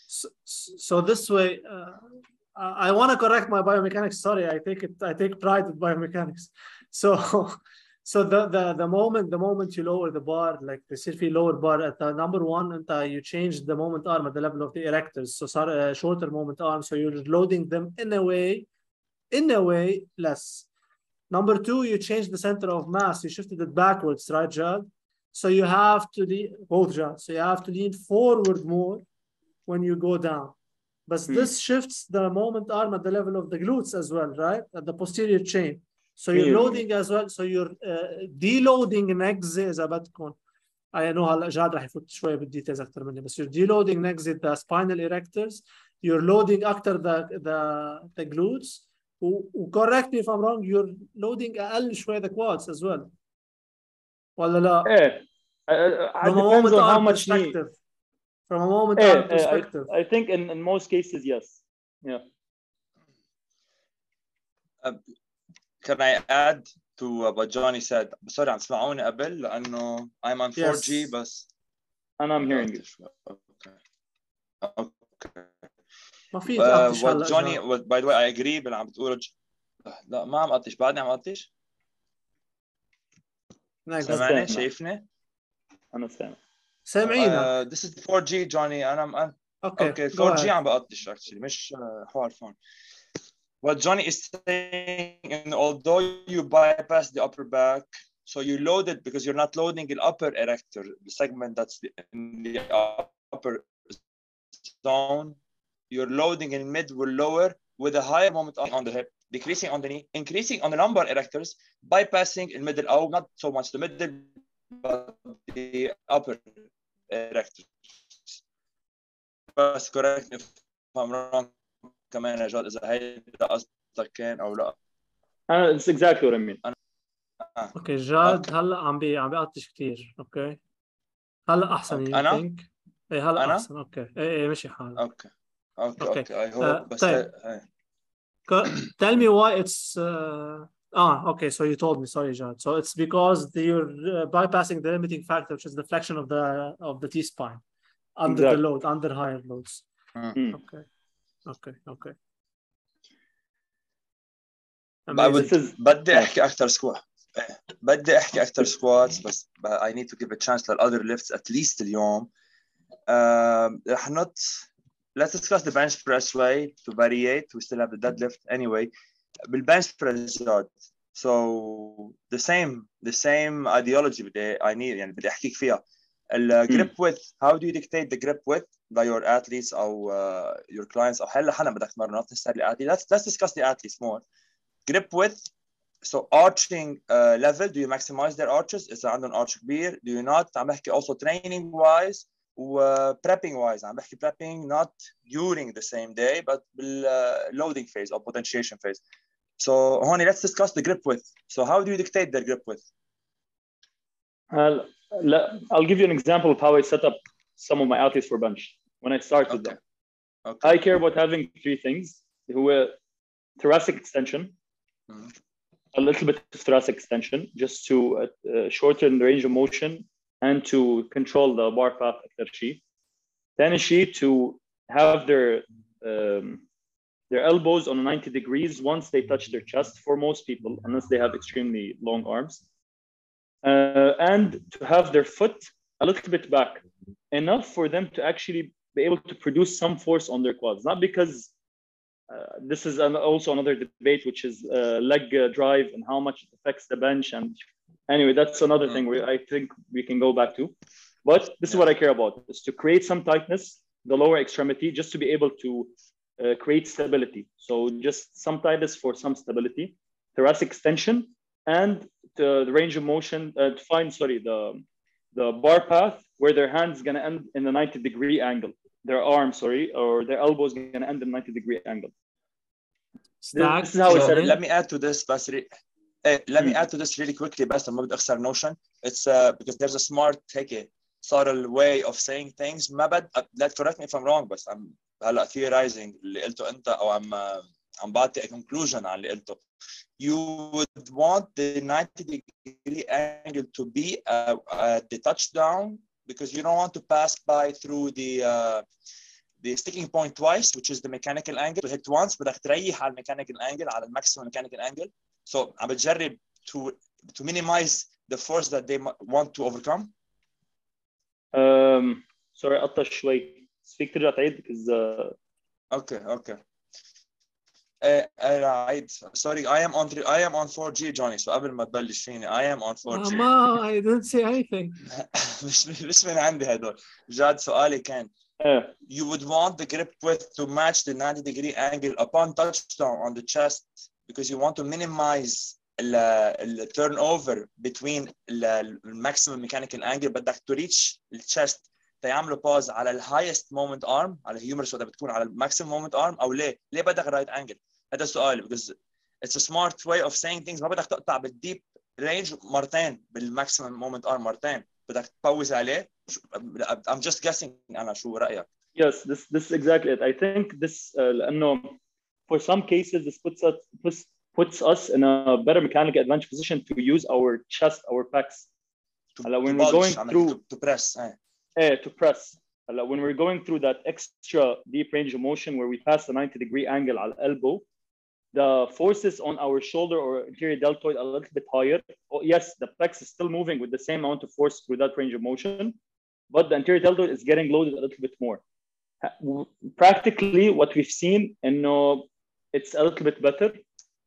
So, so this way, uh, I want to correct my biomechanics. Sorry, I take it. I take pride in biomechanics. So <laughs> so the the the moment the moment you lower the bar, like the في lower bar at the number one, and you change the moment arm at the level of the erectors. So, sorry, uh, shorter moment arm. So you're loading them in a way, in a way less. Number two, you change the center of mass. You shifted it backwards, right, Jad? So you have to lean both Jad. So you have to lean forward more when you go down. But Hmm. this shifts the moment arm at the level of the glutes as well, right? At the posterior chain. So you're Hmm. loading as well. So you're uh, deloading next إذا بدكم. I know هلا جاد رح يفوت شوي بالديتيلز اكثر مني بس you're deloading next the spinal erectors you're loading اكثر the the the glutes و, و correct me if I'm wrong you're loading اقل شوي the quads as well ولا لا Yeah. Uh, uh, it from a depends moment on how arm much knee. perspective from a moment Yeah, arm uh, perspective I, I think in, in most cases, yes. Yeah. Can I add to what Johnny said? Sorry عم تسمعوني قبل لأنه I'm on 4G Yes. بس And I'm hearing you. Okay. Okay. ما في Uh, what Johnny what, by the way I agree باللي عم بتقوله لا ما عم قطش بعدني عم قطش. سامعني Understand. شايفني Understand. سامعينك Uh, this is 4G Johnny أنا أوكي Okay, go 4G ahead. عم بقطش actually مش uh, حوار فون. What Johnny is saying, and although you bypass the upper back, so you load it because you're not loading the upper erector, the segment that's the, in the upper zone. You're loading in mid or lower with a higher moment on the hip, decreasing on the knee, increasing on the lumbar erectors, bypassing in middle, oh, not so much the middle, but the upper erectors. بس correct me if I'm wrong كمان يا جاد اذا هيدا قصدك كان او لا Uh, it's exactly what I mean. اوكي جاد أوكي. هلا عم بي عم بيقطش كثير اوكي هلا احسن أوكي. يو أنا؟ ثينك ايه هلا أنا؟ احسن اوكي ايه ايه مشي حالك اوكي اوكي Okay. اوكي اي Uh, هوب بس طيب. هاي- Co- Tell me why it's uh, ah okay. So you told me. Sorry, John. So it's because you're uh, bypassing the limiting factor, which is the flexion of the of the T spine under the Exactly. load, under higher loads. Mm. Okay, okay, okay. بدي احكي اكثر سكوات بدي احكي اكثر سكواتس بس but I need to give a chance للاذر lifts at least اليوم um, رح نط let's discuss the bench press way to variate we still have the deadlift anyway بالbench press جاد so the same the same ideology بدي I need يعني بدي احكيك فيها ال grip width how do you dictate the grip width by your athletes او uh, your clients او هلا حنا بدك تمرن not necessarily athletes let's let's discuss the athletes more grip width so arching uh, level do you maximize their arches إذا عندهم arch كبير do you not عم بحكي also training wise و prepping wise عم بحكي prepping not during the same day but بال uh, loading phase or potentiation phase so هون let's discuss the grip width so how do you dictate their grip width Uh, le- I'll give you an example of how I set up some of my athletes for bench when I start with okay them. okay I care about having three things: who are thoracic extension, Mm-hmm. A little bit of stress extension just to uh, uh, shorten the range of motion and to control the bar path at Shi. Then she to have their um, their elbows on 90 degrees once they touch their chest for most people, unless they have extremely long arms. Uh, and to have their foot a little bit back, enough for them to actually be able to produce some force on their quads, not because uh, this is an, also another debate, which is uh, leg drive and how much it affects the bench. And anyway, that's another thing where I think we can go back to. But this is what I care about: is to create some tightness, the lower extremity, just to be able to uh, create stability. So just some tightness for some stability, thoracic extension, and the, range of motion uh, to find sorry the the bar path where their hand is going to end in the 90 degree angle their arm sorry or their elbow is going to end in 90 degree angle Stack. This is how I So said it. let me add to this بس re- eh, let me Hmm. add to this really quickly بس ما بدي اخسر notion it's uh, because there's a smart هيك subtle way of saying things ما بد لا correct me if I'm wrong بس I'm هلا theorizing اللي قلته انت او عم عم بعطي a conclusion على اللي قلته you would want the 90 degree angle to be uh, at the touchdown because you don't want to pass by through the uh, the sticking point twice which is the mechanical angle you hit once بدك تريح على الميكانيكال angle على الماكسيمم mechanical angle so عم بتجرب to to minimize the force that they mu- want to overcome um, sorry قطع شوي فيك ترجع تعيد because uh, okay okay Uh, right. Sorry, I am on three, I am on 4G, Johnny. So قبل ما تبلش فيني I am on 4G. Uh, ma, I didn't say anything. <laughs> مش مش من عندي هدول. جاد سؤالي كان uh, you would want the grip width to match the 90 degree angle upon touchdown on the chest because you want to minimize the turnover between the maximum mechanical angle بدك to reach the chest تيعملوا pause على ال highest moment arm على الهيومرس ولا بتكون على ال maximum moment arm أو ليه؟ ليه بدك right angle؟ هذا السؤال it's a smart way of saying things ما بدك تقطع بالديب رينج مرتين بالماكسيمم مومنت ارم مرتين بدك تبوز عليه I'm just guessing أنا شو رايك yes this this is exactly it I think this uh, for some cases this puts us puts, puts us in a better mechanical advantage position to use our chest our pecs to, when to we're bulge, going عم through- to, to press uh, to press. When we're going through that extra deep range of motion where we pass the 90 degree angle al elbow, the forces on our shoulder or anterior deltoid a little bit higher. Oh, yes, the pecs is still moving with the same amount of force through that range of motion, but the anterior deltoid is getting loaded a little bit more. Practically, what we've seen, and uh, it's a little bit better.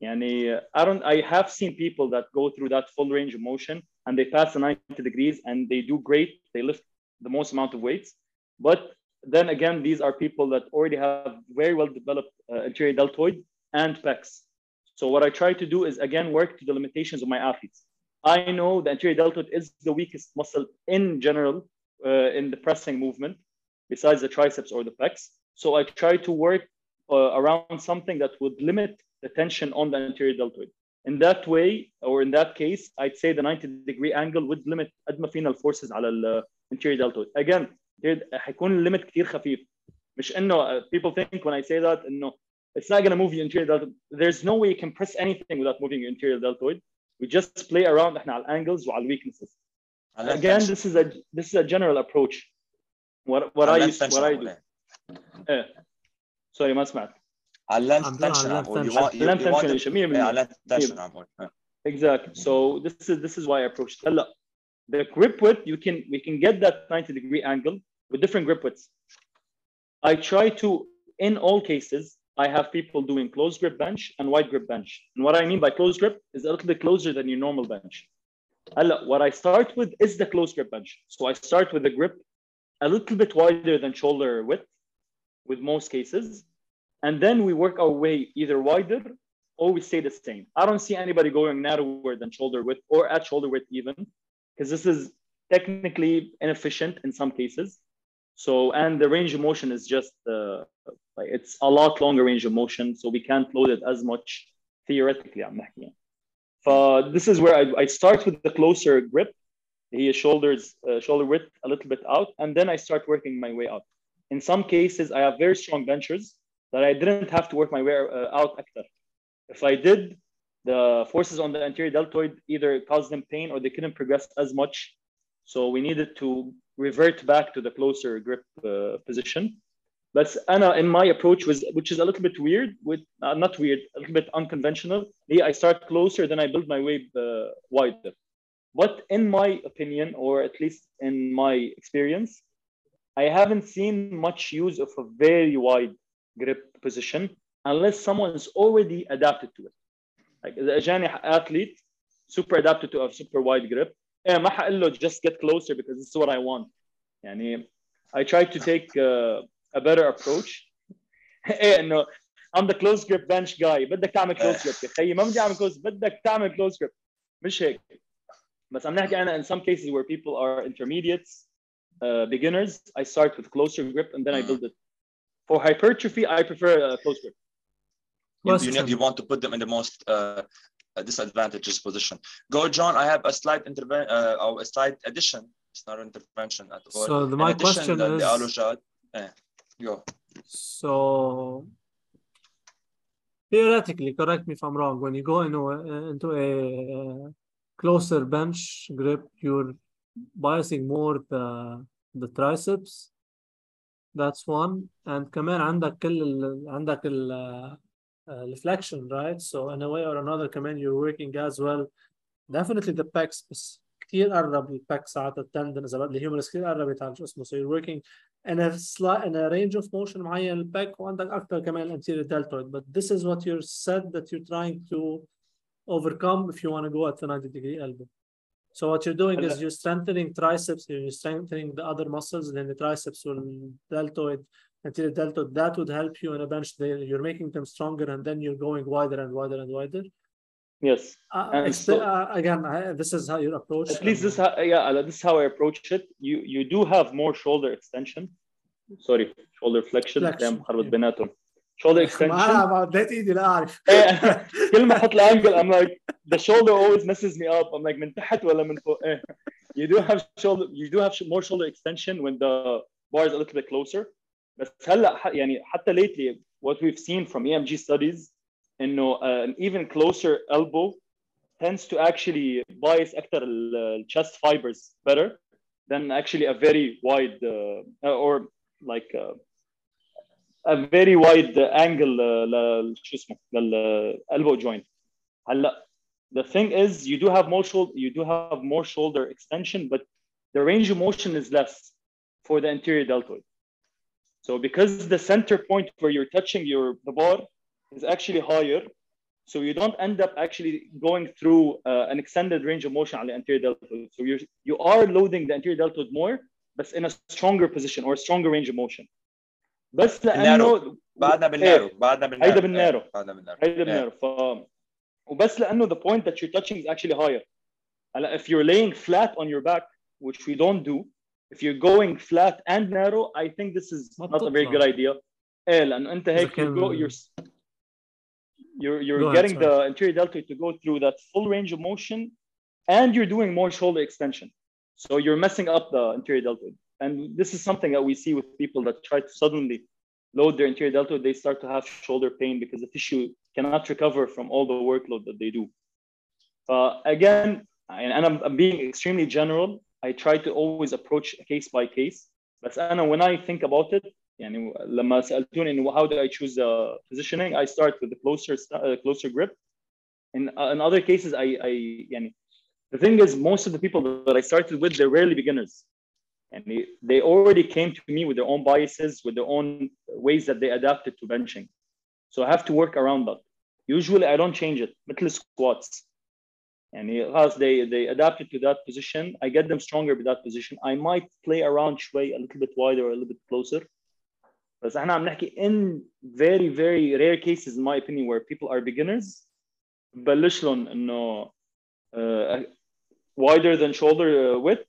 Yani, I don't. I have seen people that go through that full range of motion and they pass the 90 degrees and they do great. They lift the most amount of weights, but then again, these are people that already have very well developed uh, anterior deltoid and pecs. So what I try to do is again work to the limitations of my athletes. I know the anterior deltoid is the weakest muscle in general uh, in the pressing movement, besides the triceps or the pecs. So I try to work uh, around something that would limit the tension on the anterior deltoid. In that way, or in that case, I'd say the 90 degree angle would limit قد ما فينا الفورسز على ال anterior deltoid. Again, حيكون الليمت كثير خفيف مش انه people think when I say that انه it's not going to move your anterior deltoid there's no way you can press anything without moving your anterior deltoid we just play around احنا على الانجلز وعلى weaknesses again this is a this is a general approach what what I use what I do ايه سوري ما سمعت على اللانث عم تنشن على عم بقول length you want you, length you want tension it- 100% إيه، على اللانث تنشن عم بقول إيه. Exactly. So this is this is why I approached هلا the grip width, you can, we can get that 90 degree angle with different grip widths. I try to, in all cases, I have people doing close grip bench and wide grip bench. And what I mean by close grip is a little bit closer than your normal bench. What I start with is the close grip bench. So I start with the grip a little bit wider than shoulder width with most cases. And then we work our way either wider or we stay the same. I don't see anybody going narrower than shoulder width or at shoulder width even because this is technically inefficient in some cases. So, and the range of motion is just, uh, it's a lot longer range of motion. So we can't load it as much theoretically. I'm not uh, this is where I, I start with the closer grip he is shoulders uh, shoulder width a little bit out and then i start working my way out. in some cases i have very strong benchers that i didn't have to work my way uh, out after if i did the forces on the anterior deltoid either caused them pain or they couldn't progress as much. So we needed to revert back to the closer grip uh, position. But Anna, in my approach was, which is a little bit weird, with uh, not weird, a little bit unconventional. I start closer, then I build my way uh, wider. But in my opinion, or at least in my experience, I haven't seen much use of a very wide grip position unless someone is already adapted to it Like إذا اجاني athlete super adapted to a super wide grip ايه ما حقول له just get closer because this is what I want. يعني I try to take uh, a better approach. <laughs> ايه انه I'm the close grip bench guy بدك تعمل close grip يا خيي ما بدي اعمل close بدك تعمل close grip مش هيك بس عم نحكي انا in some cases where people are intermediates uh, beginners I start with closer grip and then I build it. For hypertrophy I prefer a close grip. You, you, Question. need- you want to put them in the most uh, disadvantageous position. Go, John. I have a slight intervention uh, or a slight addition. It's not intervention at all. So the, In my addition, question the, is, the Alojad. Eh, go. so theoretically, correct me if I'm wrong, when you go into a, into a uh, closer bench grip, you're biasing more the the triceps. That's one. And كمان عندك كل ال, عندك ال, uh, uh, reflection, right? So in a way or another كمان you're working as well. Definitely the pecs بس كثير قرب الباك ساعات التندن اذا بدي الهيومرس كثير قربت على شو اسمه so you're working in a slight in a range of motion معين الباك وعندك اكثر كمان anterior deltoid but this is what you said that you're trying to overcome if you want to go at the 90 degree elbow so what you're doing is you're strengthening triceps you're strengthening the other muscles then the triceps will deltoid anterior deltoid that would help you in a bench there you're making them stronger and then you're going wider and wider and wider Yes. uh, And expe- so- uh, again I, this is how you approach At least this how, yeah, this is how I approach it. You you do have more shoulder extension. Sorry, shoulder flexion. Flexion, دايما خربط yeah. بيناتهم. Shoulder ما extension. انا بديت ايدي لا اعرف إيه، كل ما احط الانجل I'm like the shoulder always messes me up. I'm like من تحت ولا من فوق. إيه. You do have shoulder you do have more shoulder extension when the bar is a little bit closer. بس هلا ح- يعني حتى lately what we've seen from EMG studies انه uh, an even closer elbow tends to actually bias اكثر ال- ال chest fibers better than actually a very wide uh, or like uh, a very wide angle uh, ل- شو اسمه لل elbow joint هلا the thing is you do have more shoulder you do have more shoulder extension but the range of motion is less for the anterior deltoid so because the center point where you're touching your the bar is actually higher so you don't end up actually going through uh, an extended range of motion on the anterior deltoid so you you are loading the anterior deltoid more but in a stronger position or a stronger range of motion بس لانه بعدنا بالنارو بعدنا بالنارو هيدا بالنارو. إيه، بعدنا بالنارو هيدا إيه. بنعرف ف وبس لانه the point that you're touching is actually higher هلا if you're laying flat on your back which we don't do if you're going flat and narrow I think this is ما not a very بتطلع. good idea ايه لانه انت إذا هيك you كان- go you're you're you're Go ahead, getting sorry. the anterior deltoid to go through that full range of motion and you're doing more shoulder extension so you're messing up the anterior deltoid and this is something that we see with people that try to suddenly load their anterior deltoid, they start to have shoulder pain because the tissue cannot recover from all the workload that they do. Uh, again, and I'm, I'm being extremely general. I try to always approach case by case. But أنا when I think about it, يعني لما سألتوني إنه how do I choose the positioning, I start with the closer uh, closer grip. In, uh, in other cases, I, I يعني, the thing is most of the people that I started with, they're rarely beginners. And they, they already came to me with their own biases, with their own ways that they adapted to benching. So I have to work around that. Usually I don't change it. مثل squats. And خلاص they they adapted to that position. I get them stronger with that position. I might play around شوي a little bit wider or a little bit closer. بس احنا عم نحكي in very very rare cases in my opinion where people are beginners ببلش لهم انه uh, wider than shoulder uh, width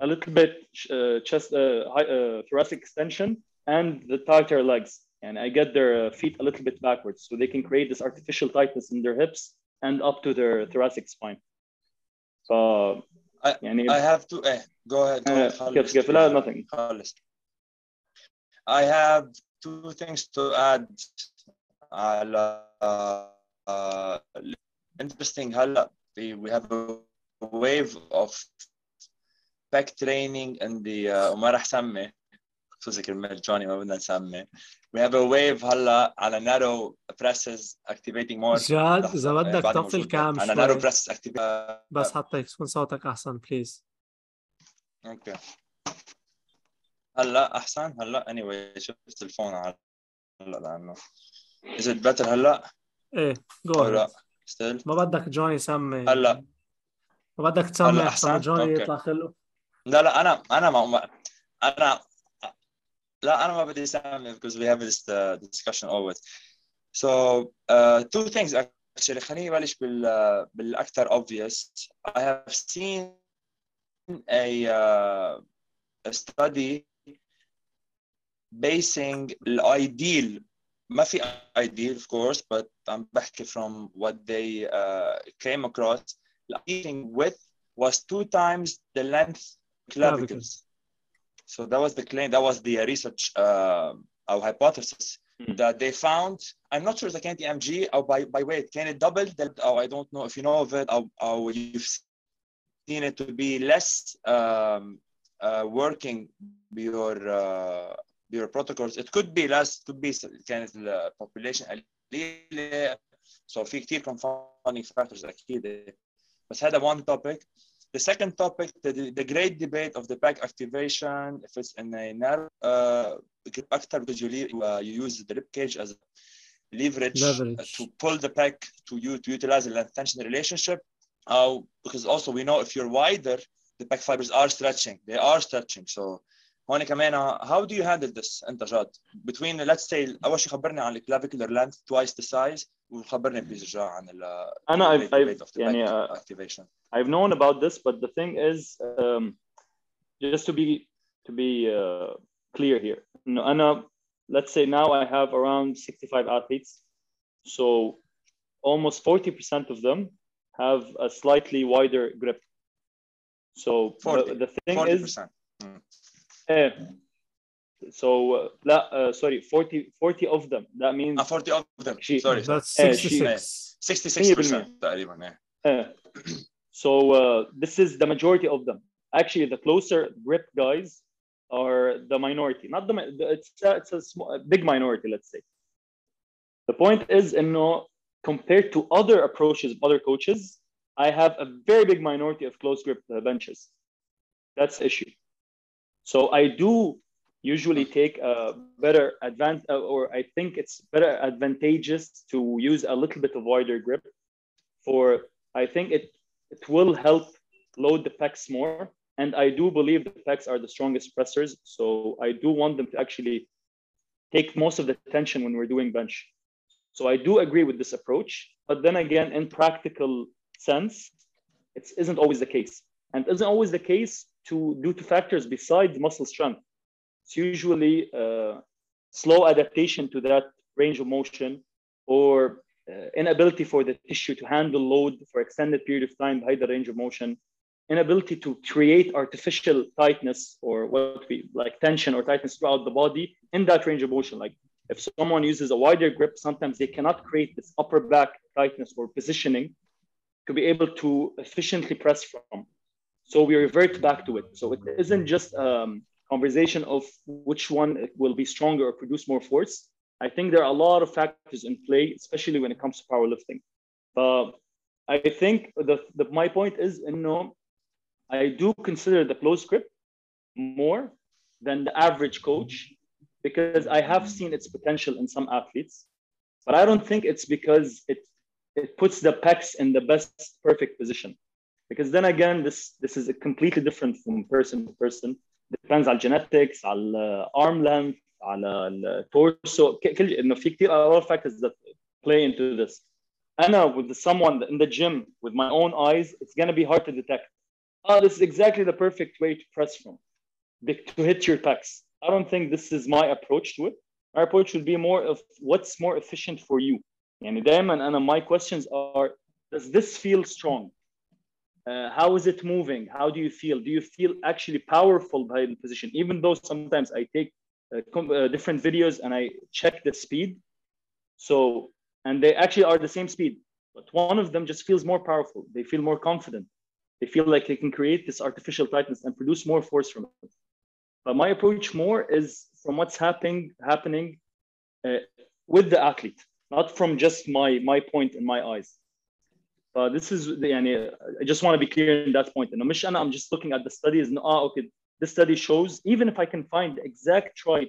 a little bit uh, chest uh, high, uh, thoracic extension and the tighter legs and I get their uh, feet a little bit backwards so they can create this artificial tightness in their hips and up to their thoracic spine. So I, يعني I have to eh, go ahead. Go uh, ahead. كيف كيف لا nothing. خلص. I have two things to add على uh, interesting هلا we we have a wave of back training in the uh, وما رح سمي خصوصي كرمال جوني ما بدنا نسمي. We have a wave هلا على narrow presses activating more. جاد إذا بدك طفي. الكام على narrow presses activate بس حتى يكون صوتك أحسن بليز أوكي هلا أحسن؟ هلا anyway شفت الفون على هلا لأنه is it better هلا؟ إيه جو أو لا still. ما بدك جوني يسمي. هلا. ما بدك تسمي هلا أحسن؟ جوني. يطلع خلقه لا لا أنا أنا ما- أنا لا انا ما بدي اسمي because we have this uh, discussion always so uh, two things actually خليني ابلش بال uh, بالاكثر obvious I have seen a, uh, a study basing الايديal ما في ideal of course but I'm بحكي from what they uh, came across the width was two times the length clavicles. So that was the claim, that was the research uh, or hypothesis Hmm. that they found. I'm not sure if the MG or by, by weight, can it double? That, oh, I don't know if you know of it or, or you've seen it to be less um, uh, working your uh, your protocols. It could be less, it could be كانت population قليلة. So في كتير confounding factors أكيد. بس هذا one topic. The second topic, the, the great debate of the pack activation, if it's in a narrow, uh, actor because you, leave, uh, you use the rib cage as leverage, Leverage. to pull the pack to you to utilize the length tension relationship. Uh, because also we know if you're wider, the pack fibers are stretching. They are stretching. So هون كمان how do you handle this انت جاد between let's say اول شيء خبرني عن الكلافيكولار length twice the size وخبرني بليز رجاء عن ال أنا the I've, great I've debate of the يعني pack uh, activation. I've known about this, but the thing is, um, just to be to be uh, clear here, no, أنا let's say now I have around 65 athletes, so almost 40% of them have a slightly wider grip. So 40, the, the thing 40%. is, eh, so uh, لا, uh, sorry, 40 40 of them. That means Ah, 40 of them. She- Sorry. sorry. That's Eh, she- 66 66% تقريبا eh. Uh, so uh, this is the majority of them. Actually, the closer grip guys are the minority. Not the mi- it's a, it's a, small, a big minority, let's say. The point is, no, compared to other approaches of other coaches, I have a very big minority of close grip uh, benches. That's the issue. So I do usually take a better advantage, uh, or I think it's better advantageous to use a little bit of wider grip for I think it it will help load the pecs more. And I do believe the pecs are the strongest pressers. So I do want them to actually take most of the tension when we're doing bench. So I do agree with this approach. But then again, in practical sense, it isn't always the case. And isn't always the case to due to factors besides muscle strength. It's usually uh, slow adaptation to that range of motion or uh, inability for the tissue to handle load for extended period of time by the range of motion inability to create artificial tightness or what we like tension or tightness throughout the body in that range of motion. Like if someone uses a wider grip, sometimes they cannot create this upper back tightness or positioning to be able to efficiently press from. So we revert back to it. So it isn't just um, conversation of which one will be stronger or produce more force. I think there are a lot of factors in play, especially when it comes to powerlifting. But I think the, the my point is, you know, I do consider the close grip more than the average coach because I have seen its potential in some athletes, but I don't think it's because it it puts the pecs in the best perfect position. Because then again, this this is a completely different from person to person Depends on genetics, on arm length, على التورسو كل انه في كثير a lot of factors that play into this. انا with someone in the gym with my own eyes, it's gonna be hard to detect. Oh, this is exactly the perfect way to press from, to hit your pecs. I don't think this is my approach to it. My approach would be more of what's more efficient for you. يعني دائما أنا my questions are does this feel strong? Uh, how is it moving? How do you feel? Do you feel actually powerful by the position? Even though sometimes I take uh, uh, different videos and I check the speed. So, and they actually are the same speed, but one of them just feels more powerful. They feel more confident. They feel like they can create this artificial tightness and produce more force from it. But my approach more is from what's happening happening uh, with the athlete, not from just my my point in my eyes. But this is the, يعني, I just want to be clear in that point. And I'm just looking at the studies and ah, okay, this study shows even if I can find the exact right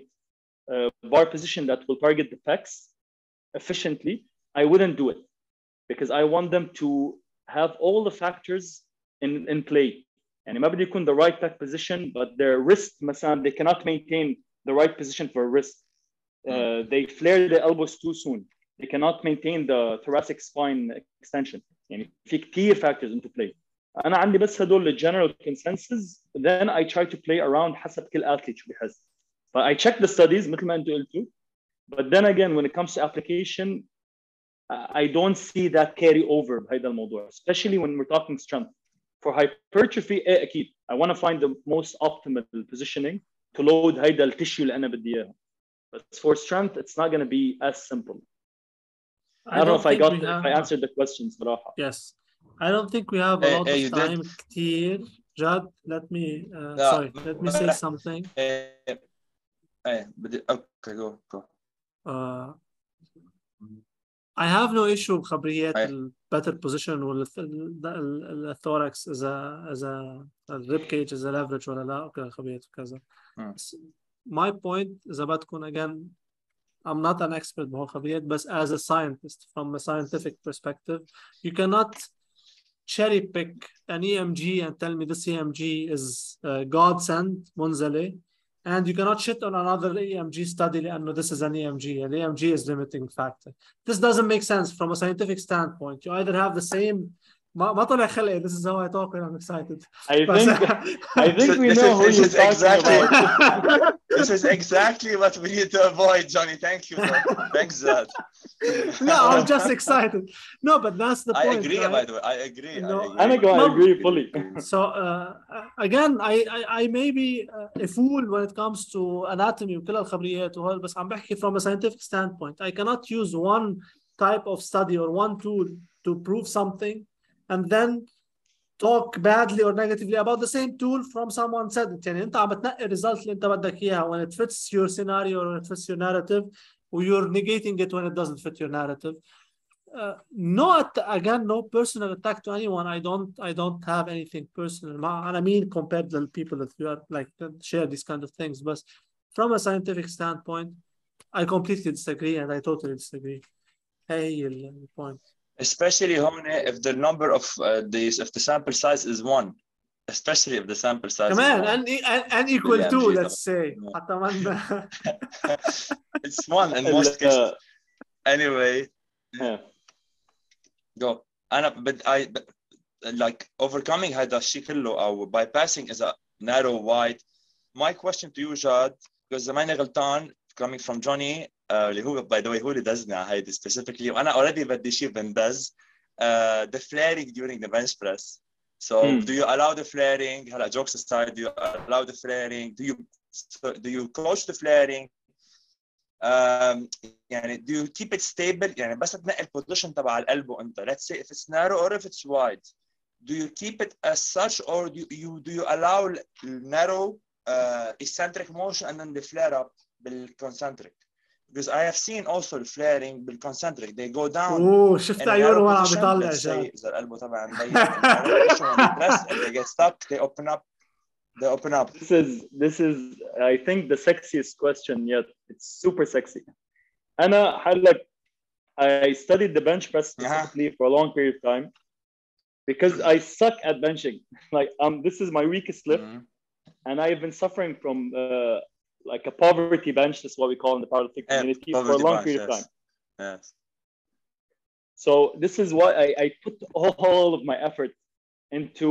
uh, bar position that will target the pecs efficiently, I wouldn't do it because I want them to have all the factors in, in play. يعني ما بدي يكون the right pec position but their wrist مثلا they cannot maintain the right position for a wrist. Uh, they flare the elbows too soon. They cannot maintain the thoracic spine extension. يعني في كثير factors into play. انا عندي بس هدول الجنرال consensus then I try to play around حسب كل athlete شو بحس but I check the studies مثل ما انتم قلتوا but then again when it comes to application I don't see that carry over بهذا الموضوع especially when we're talking strength for hypertrophy ايه اكيد I want to find the most optimal positioning to load هيدا التشيو اللي انا بدي اياها but for strength it's not going to be as simple I, don't know if I got if I answered the question صراحة Yes I don't think we have a Eh, lot eh, of you did. time كتير Jad let me uh, لا، sorry let me say لا. something ايه ايه بدي اوكي جو جو uh, I have no issue بخبريات أي. ال better position وال ال- ال- الثوركس إذا إذا الريب كيج إذا leverage ولا لا وكذا خبريات وكذا مم. بس my point إذا بدكم again I'm not an expert بهو خبريات بس as a scientist from a scientific perspective you cannot cherry pick an EMG and tell me this EMG is uh, God sent منزلة and you cannot shit on another EMG study لأنه this is an EMG an EMG is limiting factor this doesn't make sense from a scientific standpoint you either have the same ما ما طلع خلقي this is how I talk and I'm excited. I think <laughs> I think we this know is, who this you're exactly <laughs> this is exactly what we need to avoid Johnny. Thank you for, <laughs> thanks Jad. No I'm just excited. No but that's the I point I agree right? by the way. I agree no, I agree, no, I agree fully. So uh, again I, I, I may be uh, a fool when it comes to anatomy وكل الخبريات وهذا بس عم بحكي from a scientific standpoint. I cannot use one type of study or one tool to prove something and then talk badly or negatively about the same tool from someone said it. يعني انت عم بتنقي الريزلت اللي انت بدك اياها when it fits your scenario or it fits your narrative or you're negating it when it doesn't fit your narrative. Uh, not again no personal attack to anyone i don't i don't have anything personal ما- and i mean compared to the people that you are like that share these kind of things but from a scientific standpoint i completely disagree and i totally disagree hey the point Especially هون if the number of uh, these, if the sample size is one, especially if the sample size كمان is one. and, and, and equal Yeah, to geez, let's say <laughs> no. حتى ما it's one in most cases. ال- Anyway, yeah. go. أنا but I but, like overcoming هذا الشيء كله أو bypassing is a narrow wide. My question to you, Jad, because ماني غلطان coming from Johnny uh, اللي هو by the way هو اللي دزنا هيدي specifically وأنا already بدي شيء بندز uh, the flaring during the bench press. So Hmm. do you allow the flaring? هلا jokes aside, do you allow the flaring? Do you so do you coach the flaring? Um, يعني do you keep it stable؟ يعني بس تنقي البوزيشن تبع القلب وانت let's say if it's narrow or if it's wide. Do you keep it as such or do you do you allow narrow uh, eccentric motion and then the flare up بالconcentric? Because I have seen also the flaring بالconcentric they go down اوه شفت in a عيونه narrow وانا عم position, بيطلع let's say جاد إذا القلب تبع مضيق in a narrow position when they press and they get stuck they open up they open up This is this is I think the sexiest question yet. It's super sexy. أنا حلك I studied the bench press specifically for a long period of time because I suck at benching. <laughs> Like um, this is my weakest lift, Mhm. and I've been suffering from uh, like a poverty bench. That's what we call in the powerlifting Yeah, community for a poverty long bunch, period of yes. time. yes So this is why I, I put all of my effort into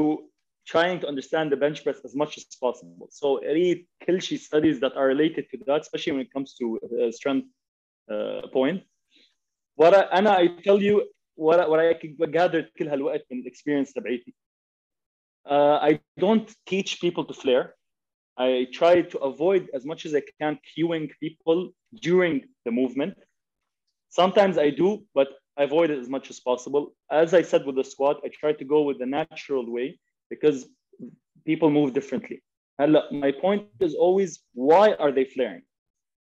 trying to understand the bench press as much as possible. So read Kilshi studies that are related to that, especially when it comes to uh, strength uh, point. What I, أنا I tell you what I, what I gathered كل هالوقت من experience تبعيتي. Uh, I don't teach people to flare. I try to avoid as much as I can cueing people during the movement. Sometimes I do, but I avoid it as much as possible. As I said with the squat, I try to go with the natural way because people move differently. And my point is always why are they flaring?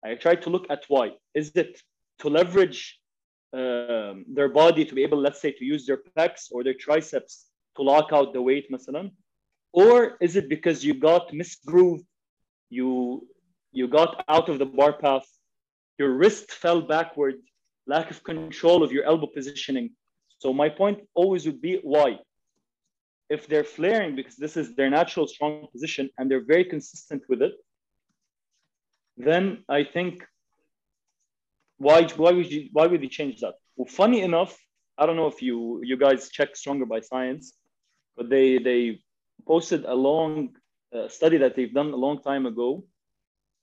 I try to look at why. Is it to leverage um, their body to be able, let's say, to use their pecs or their triceps to lock out the weight, masalan? Or is it because you got misgrooved, you you got out of the bar path, your wrist fell backward, lack of control of your elbow positioning. So my point always would be why. If they're flaring because this is their natural strong position and they're very consistent with it, then I think why why would you why would you change that? Well, funny enough, I don't know if you you guys check Stronger by Science, but they they posted a long uh, study that they've done a long time ago.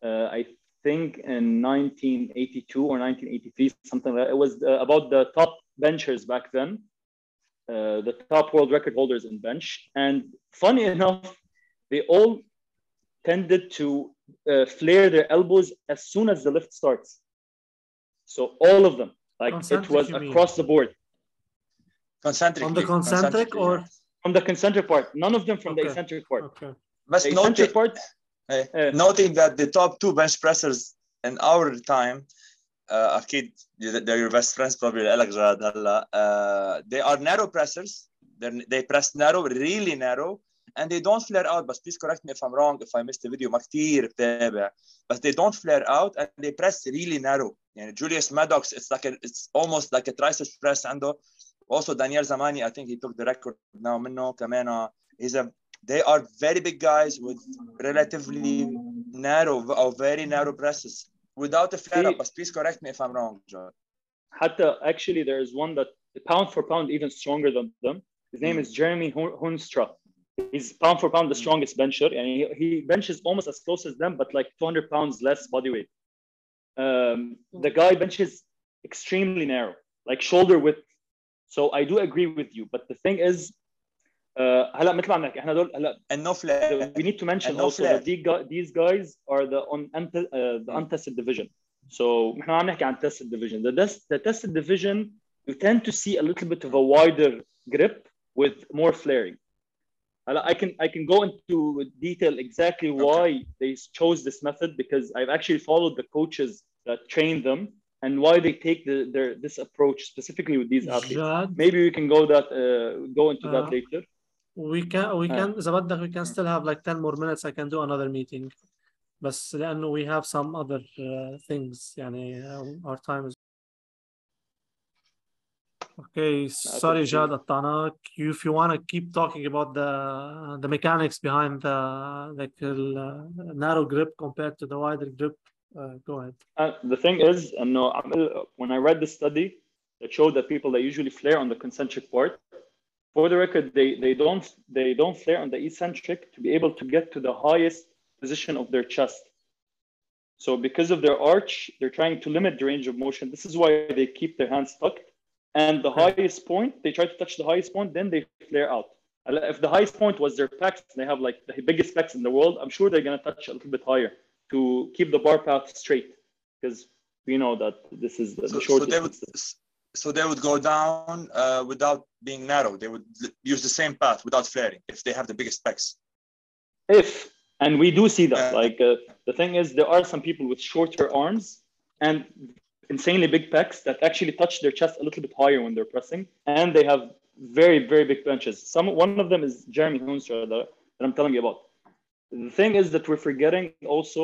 Uh, I think in 1982 or 1983, something like that. It was uh, about the top benchers back then, uh, the top world record holders in bench. And funny <laughs> enough, they all tended to uh, flare their elbows as soon as the lift starts. So all of them, like it was you mean? across the board. concentric On the concentric or- From the concentric part, none of them from the Okay. eccentric part. Okay. بس The eccentric noting, part, eh, eh, noting that the top two bench pressers in our time uh, اكيد they're your best friends probably لك جاد هلا uh, they are narrow pressers They're, they press narrow really narrow and they don't flare out but please correct me if I'm wrong if I missed the video ما كثير بتابع but they don't flare out and they press really narrow يعني Julius Maddox it's like a, it's almost like a triceps press عنده also Daniel Zamani I think he took the record now منه كمان he's a they are very big guys with relatively narrow or very narrow presses without a flare up please correct me if I'm wrong John actually there is one that pound for pound even stronger than them. His name is Jeremy Hoornstra. He's pound for pound the strongest bencher and he, he benches almost as close as them but like 200 pounds less body weight um, the guy benches extremely narrow like shoulder width So I do agree with you, but the thing is, uh, هلا مثل ما عم نحكي احنا دول هلا And no flare. we need to mention And no also flare. that these guys, these guys are the on uh, the Mm. untested division. So نحن عم نحكي عن tested division. The, test, the tested division, you tend to see a little bit of a wider grip with more flaring. هلا I can I can go into detail exactly why they chose this method because I've actually followed the coaches that train them and why they take the, their this approach specifically with these athletes. Jad, Maybe we can go that uh, go into that Uh, later. we can we Uh. can إذا بدك we can still have like 10 more minutes I can do another meeting بس لأنه we have some other uh, things يعني uh, our time is Okay, sorry okay. Jad قطعناك. You if you want to keep talking about the the mechanics behind the like the narrow grip compared to the wider grip, uh, go ahead. Uh, the thing is, uh, no, when I read the study that showed that people that usually flare on the concentric part, for the record, they, they don't they don't flare on the eccentric to be able to get to the highest position of their chest. So because of their arch, they're trying to limit the range of motion. This is why they keep their hands tucked. And the highest point, they try to touch the highest point, then they flare out. if the highest point was their pecs, they have like the biggest pecs in the world. I'm sure they're gonna touch a little bit higher to keep the bar path straight because we know that this is the, So, the so shortest. they would so they would go down uh, without being narrow. They would use the same path without flaring if they have the biggest specs. if and we do see that Yeah. like uh, the thing is there are some people with shorter arms and insanely big pecs that actually touch their chest a little bit higher when they're pressing and they have very very big benches some one of them is jeremy Hoornstra that, that i'm telling you about the thing is that we're forgetting also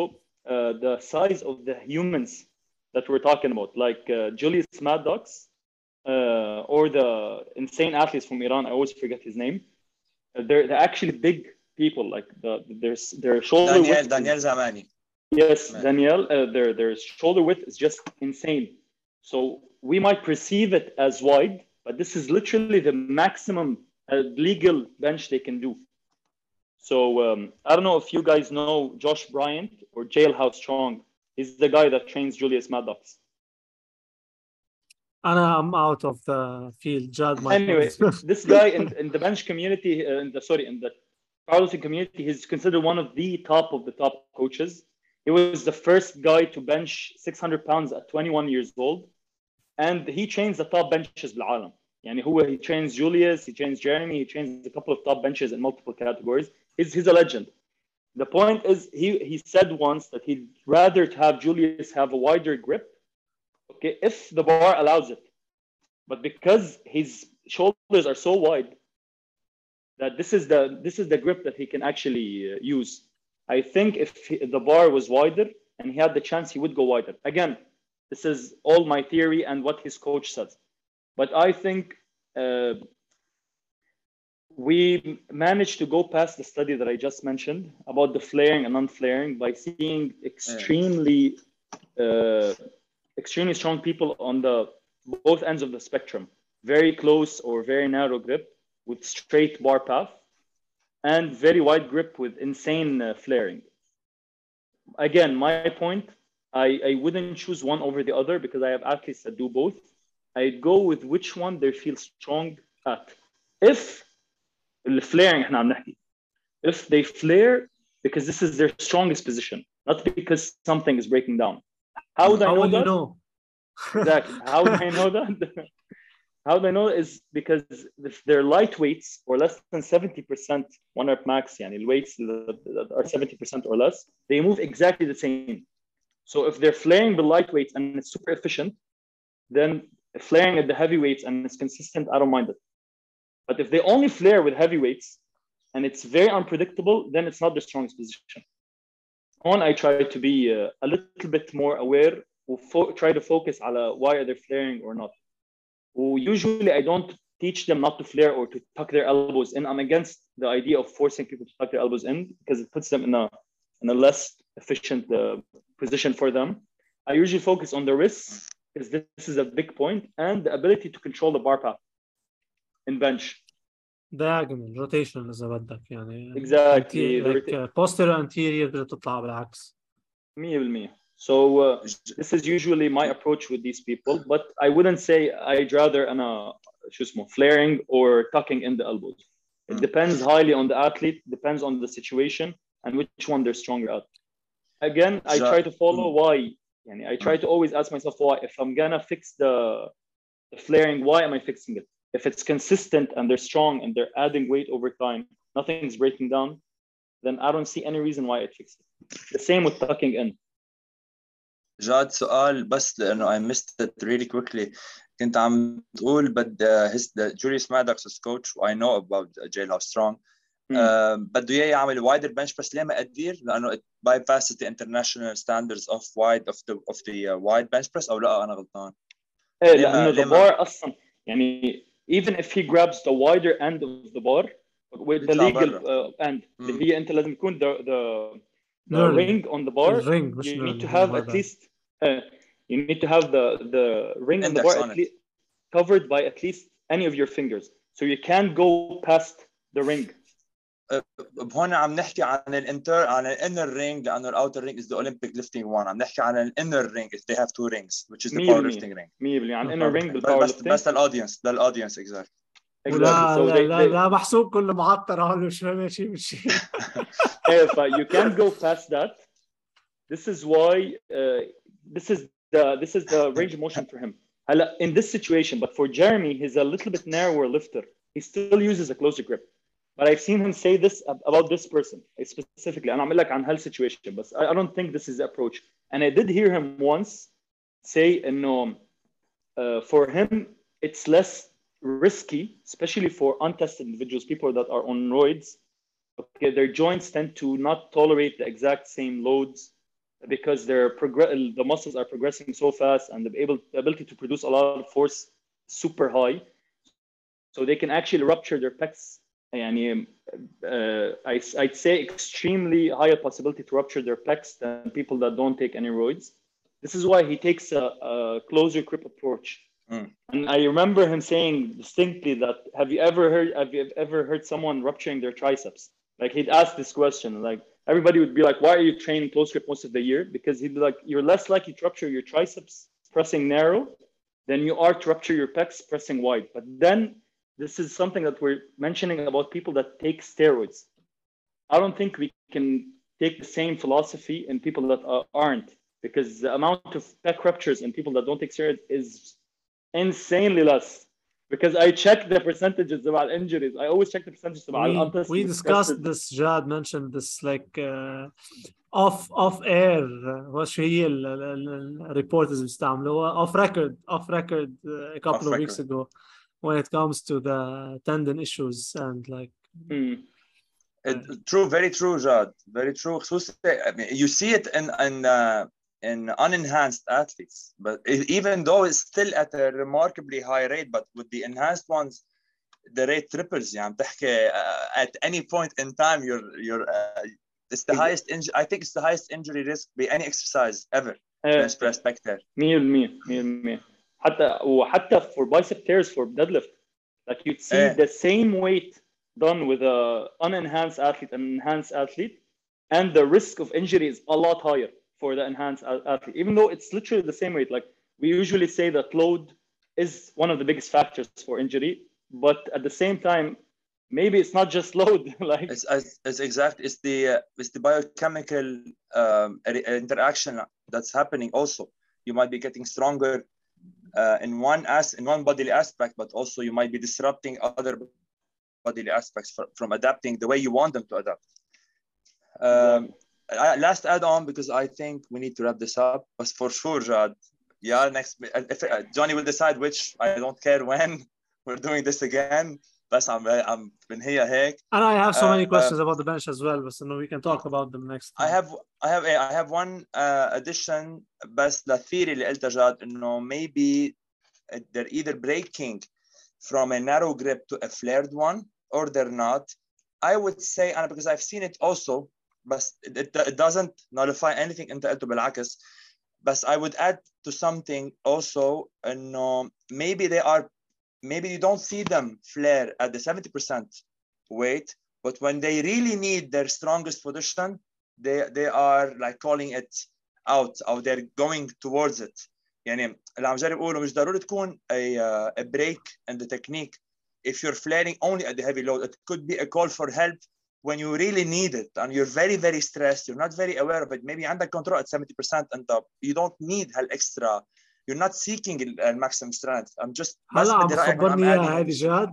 uh, the size of the humans that we're talking about like uh, julius maddox uh, or the insane athletes from iran i always forget his name Uh, they're, they're actually big people like the their their shoulder Daniel width Daniel Zamani. yes Man. danielle uh, their their shoulder width is just insane so we might perceive it as wide but this is literally the maximum uh, legal bench they can do so um, i don't know if you guys know josh bryant or jailhouse strong he's the guy that trains julius maddox أنا I'm out of the field Jad might know. anyway, <laughs> this guy in, in the bench community, uh, in the sorry, in the powerlifting community, he's considered one of the top of the top coaches. He was the first guy to bench 600 pounds at 21 years old, and he trains the top benches بالعالم. يعني هو he trains Julius, he trains Jeremy, he trains a couple of top benches in multiple categories. He's, he's a legend. The point is, he, he said once that he'd rather to have Julius have a wider grip, okay, if the bar allows it. But because his shoulders are so wide, that this is the this is the grip that he can actually uh, use. I think if he- the bar was wider and he had the chance, he would go wider. Again, this is all my theory and what his coach says. But I think uh, we managed to go past the study that I just mentioned about the flaring and non-flaring by seeing extremely, uh, extremely strong people on the both ends of the spectrum, very close or very narrow grip with straight bar path, and very wide grip with insane uh, flaring. Again, my point, I, I wouldn't choose one over the other because I have athletes that do both. I'd go with which one they feel strong at. If the flaring احنا عم نحكي if they flare because this is their strongest position, not because something is breaking down. How would I How know will you that? know? Exactly. How do I know that? <laughs> How do I know is because if they're lightweights or less than 70% one rep max, yani weights that that are 70% or less, they move exactly the same. So if they're flaring the lightweights and it's super efficient, then flaring at the heavyweights and it's consistent, I don't mind it. But if they only flare with heavyweights and it's very unpredictable, then it's not the strongest position. On, I try to be uh, a little bit more aware, fo- try to focus on uh, why are they flaring or not. Usually, I don't teach them not to flare or to tuck their elbows in. I'm against the idea of forcing people to tuck their elbows in because it puts them in a, in a less efficient uh, position for them. I usually focus on the wrists because this, this is a big point and the ability to control the bar path in bench. diagonal rotation إذا بدك يعني Exactly. The like, uh, posterior anterior بدها تطلع بالعكس 100%. So uh, this is usually my approach with these people, but I wouldn't say I'd rather أنا شو اسمه flaring or tucking in the elbows. It Mm. depends highly on the athlete, depends on the situation and which one they're stronger at. Again, I Ja- try to follow Mm. why. Yani I try to always ask myself why. If I'm gonna fix the, the flaring, why am I fixing it? if it's consistent and they're strong and they're adding weight over time, nothing's breaking down, then I don't see any reason why it fixes. The same with tucking in. جاد سؤال بس لانه I missed it really quickly. كنت عم تقول بد uh, his the Julius Maddox coach I know about Jailhouse Strong. Hmm. Uh, بده اياه يعمل wider bench press? ليه ما قدير؟ لانه it bypasses the international standards of wide of the of the uh, wide bench press او لا انا غلطان. ايه لانه the bar اصلا يعني even if he grabs the wider end of the bar with the يطلع legal برا. uh, end مم. اللي هي انت لازم يكون the the, the Knurling. ring on the bar الرينج مش you need to knurling، have my at bad. least uh, you need to have the the ring on the Index bar on at it. least covered by at least any of your fingers so you can't go past the ring هون عم نحكي عن الانتر عن الانر رينج لانه الاوتر رينج is the Olympic lifting one عم نحكي عن الانر رينج if they have two rings which is the مية بالمية. powerlifting ring 100% عن inner ring بس بالباور بس بس للاودينس للاودينس exactly لا exactly so لا they, لا, they, لا محسوب كله معطر هون مش ماشي ماشي if uh, you can't go past that this is why uh, this is the this is the range of motion for him هلا in this situation but for Jeremy he's a little bit narrower lifter he still uses a closer grip but I've seen him say this about this person specifically. And I'm like on health situation, but I, don't think this is the approach. And I did hear him once say, and um, uh, for him, it's less risky, especially for untested individuals, people that are on roids. Okay, their joints tend to not tolerate the exact same loads because their progress. the muscles are progressing so fast and able, the ability to produce a lot of force super high. So they can actually rupture their pecs يعني uh, I, I'd say extremely higher possibility to rupture their pecs than people that don't take any roids this is why he takes a, a closer grip approach Mm. and I remember him saying distinctly that have you ever heard have you ever heard someone rupturing their triceps like he'd ask this question like everybody would be like why are you training close grip most of the year because he'd be like you're less likely to rupture your triceps pressing narrow than you are to rupture your pecs pressing wide but then this is something that we're mentioning about people that take steroids i don't think we can take the same philosophy in people that are, aren't because the amount of pec ruptures in people that don't take steroids is insanely less because I check the percentages about injuries. I always check the percentages about we, untested. we discussed this Jad mentioned this like uh, off off air uh, وش هي الريبورت اللي بيستعملوها off record off record uh, a couple Off of weeks ago when it comes to the tendon issues and like. Mm. Uh, true, very true, Jad. Very true. Eh, I mean, you see it in in uh, in unenhanced athletes, but even though it's still at a remarkably high rate, but with the enhanced ones, the rate triples. Yeah, uh, at any point in time, you're you're uh, it's the highest injury. I think it's the highest injury risk be any exercise ever. Uh, Perspective. Me, me, me. حتى وحتى for bicep tears for deadlift like you'd see Eh. the same weight done with a unenhanced athlete and enhanced athlete and the risk of injury is a lot higher for the enhanced a- athlete even though it's literally the same weight like we usually say that load is one of the biggest factors for injury but at the same time maybe it's not just load <laughs> like It's, it's, it's exact. It's the uh, it's the biochemical um, re- interaction that's happening. Also, you might be getting stronger uh, in one as in one bodily aspect, but also you might be disrupting other bodily aspects fr- from adapting the way you want them to adapt. Um, I, last add on because I think we need to wrap this up. But for sure, Jad, yeah, next if uh, Johnny will decide which. I don't care when <laughs> we're doing this again. بس عم عم بنهيها هيك. and I have so many Uh, questions about the bench as well but no, we can talk about them next I time. have I have I have one uh, addition بس للثيري اللي قلتها جاد انه maybe they're either breaking from a narrow grip to a flared one or they're not. I would say أنا because I've seen it also بس it, it, it doesn't nullify anything انت قلته بالعكس بس I would add to something also انه maybe they are maybe you don't see them flare at the 70% weight but when they really need their strongest position they they are like calling it out or they're going towards it يعني اللي عم جرب اقوله مش ضروري تكون a, uh, a break in the technique if you're flaring only at the heavy load it could be a call for help when you really need it and you're very very stressed you're not very aware of it maybe عندك control at 70% انت you don't need هال extra you're not seeking ال- ال maximum strength I'm just بس هلا عم بدي رأيك when I'm تخبرني adding اياها it. هذه جاد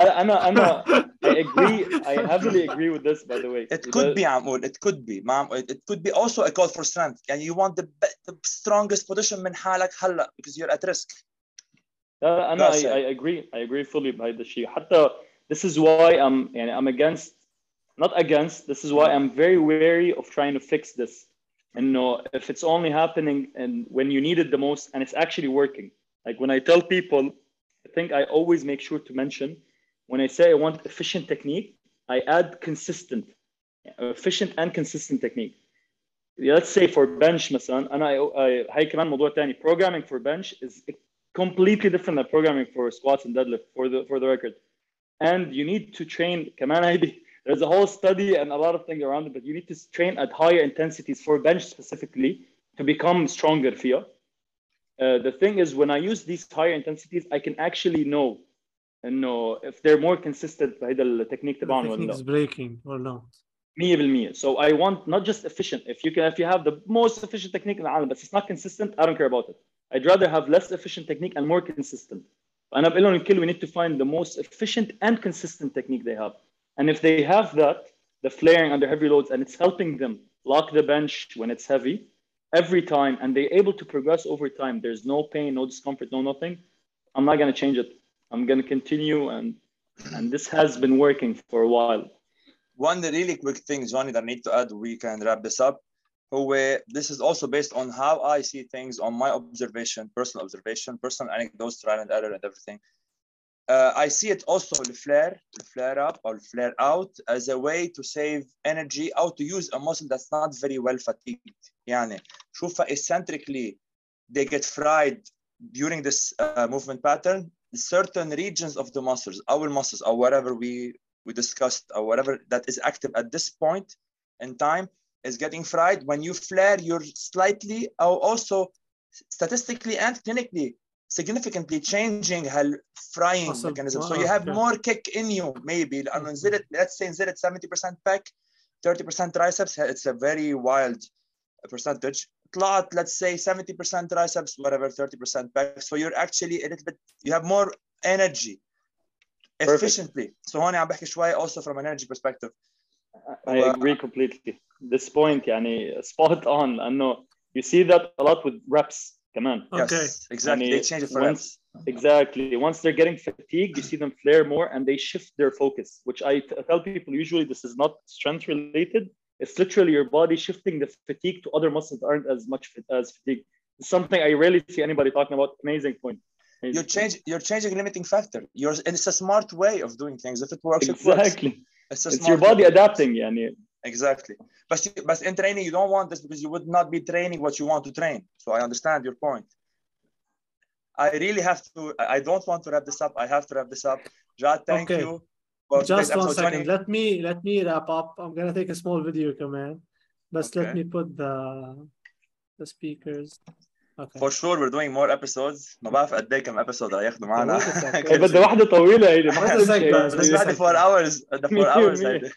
انا انا I agree I heavily agree with this by the way It could be عم اقول it could be ما عم it could be also a call for strength يعني you want the, be- the strongest position من حالك هلا because you're at risk لا لا انا That's I, it. I agree I agree fully بهذا الشيء حتى this is why I'm يعني I'm against not against this is why I'm very wary of trying to fix this انه if it's only happening and when you need it the most and it's actually working like when I tell people I think I always make sure to mention when I say I want efficient technique I add consistent efficient and consistent technique let's say for bench مثلا انا I, I, هاي كمان موضوع تاني programming for bench is completely different than programming for squats and deadlift for the for the record and you need to train كمان هيدي there's a whole study and a lot of things around it but you need to train at higher intensities for bench specifically to become stronger فيها uh, the thing is when I use these higher intensities I can actually know انه if they're more consistent بهيدا التكنيك The تبعهم technique ولا is لا breaking or not 100% so I want not just efficient if you can if you have the most efficient technique in العالم but it's not consistent I don't care about it I'd rather have less efficient technique and more consistent فانا بقول لهم الكل we need to find the most efficient and consistent technique they have and if they have that the flaring under heavy loads and it's helping them lock the bench when it's heavy every time and they're able to progress over time there's no pain no discomfort no nothing I'm not going to change it I'm going to continue and and this has been working for a while One really quick thing, Johnny, that I need to add, we can wrap this up. هو this is also based on how I see things on my observation, personal observation, personal anecdotes, trial and error, and everything. Uh, I see it also the flare, the flare up or flare out as a way to save energy or to use a muscle that's not very well fatigued. يعني شوفها eccentrically they get fried during this uh, movement pattern. Certain regions of the muscles, our muscles or whatever we we discussed or whatever that is active at this point in time is getting fried. When you flare, you're slightly or also statistically and clinically significantly changing her frying Muscle- mechanism. So wow, you have okay. more kick in you, maybe. لأنه نزلت, let's say نزلت 70% back, 30% triceps, it's a very wild percentage. طلعت, let's say 70% triceps, whatever, 30% back. So you're actually a little bit, you have more energy Perfect. efficiently. So هون عم بحكي شوي also from an energy perspective. I agree completely. This point يعني spot on لأنه you see that a lot with reps Come on. Yes, okay. exactly. They change it. Once, exactly. Once they're getting fatigued, you see them flare more and they shift their focus, which I tell people usually this is not strength related. It's literally your body shifting the fatigue to other muscles that aren't as much as fatigue. It's something I rarely see anybody talking about. Amazing point. Amazing you're changing. You're changing limiting factor. You're, and it's a smart way of doing things. If it works, exactly. It works. It's, it's your body way. adapting. Yeah Exactly. But, you- but in training, you don't want this because you would not be training what you want to train. So I understand your point. I really have to, I I don't want to wrap this up. I have to wrap this up. Jad, thank Okay. you. for today's Just one episode. second. Johnny, Let me let me wrap up. I'm gonna take a small video command. But let Okay. me put the the speakers. Okay. For sure, we're doing more episodes. ما بعرف قد ايه كم episode رح ياخذوا معنا. Wait a second. إيه، بدها واحدة <laughs> طويلة هيدي ما Wait a حدا second, شيء. guys. بس Wait a بعد second. 4 hours, the 4 مية <laughs> hours. بالمية. هيدي.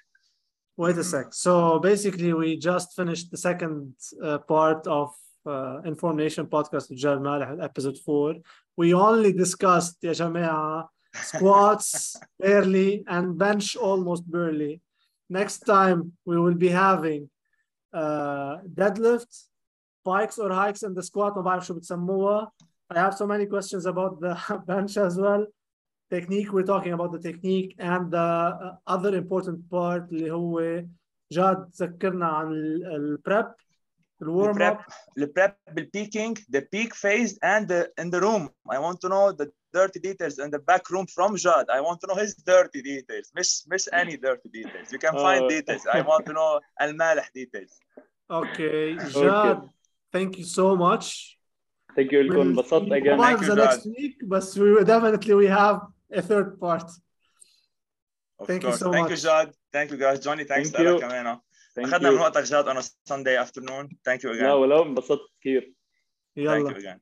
Wait a mm-hmm. sec. So basically, we just finished the second uh, part of uh, Information Podcast with Jamal, episode four. We only discussed the Jamea squats <laughs> barely and bench almost barely. Next time, we will be having uh, deadlift, bikes or hikes, and the squat. I have so many questions about the <laughs> bench as well technique we're talking about the technique and the uh, other important part اللي هو جاد تذكرنا عن البريب الورم اب البريب بالبيكينج the peak phase and the, in the room I want to know the dirty details in the back room from Jad. I want to know his dirty details. Miss miss any dirty details. You can find uh, details. I want to know Al Maleh details. Okay, Jad. Okay. Thank you so much. Thank you, Ilkun. We'll, again. Thank you, the next week, but we definitely we have a third part of Thank you course so thank you much. Jad thank you guys Johnny thanks Thank لك you. كمان Thank اخذنا من you. وقتك جاد on a Sunday afternoon thank you لا again ولا انبسطت كثير thank you يلا again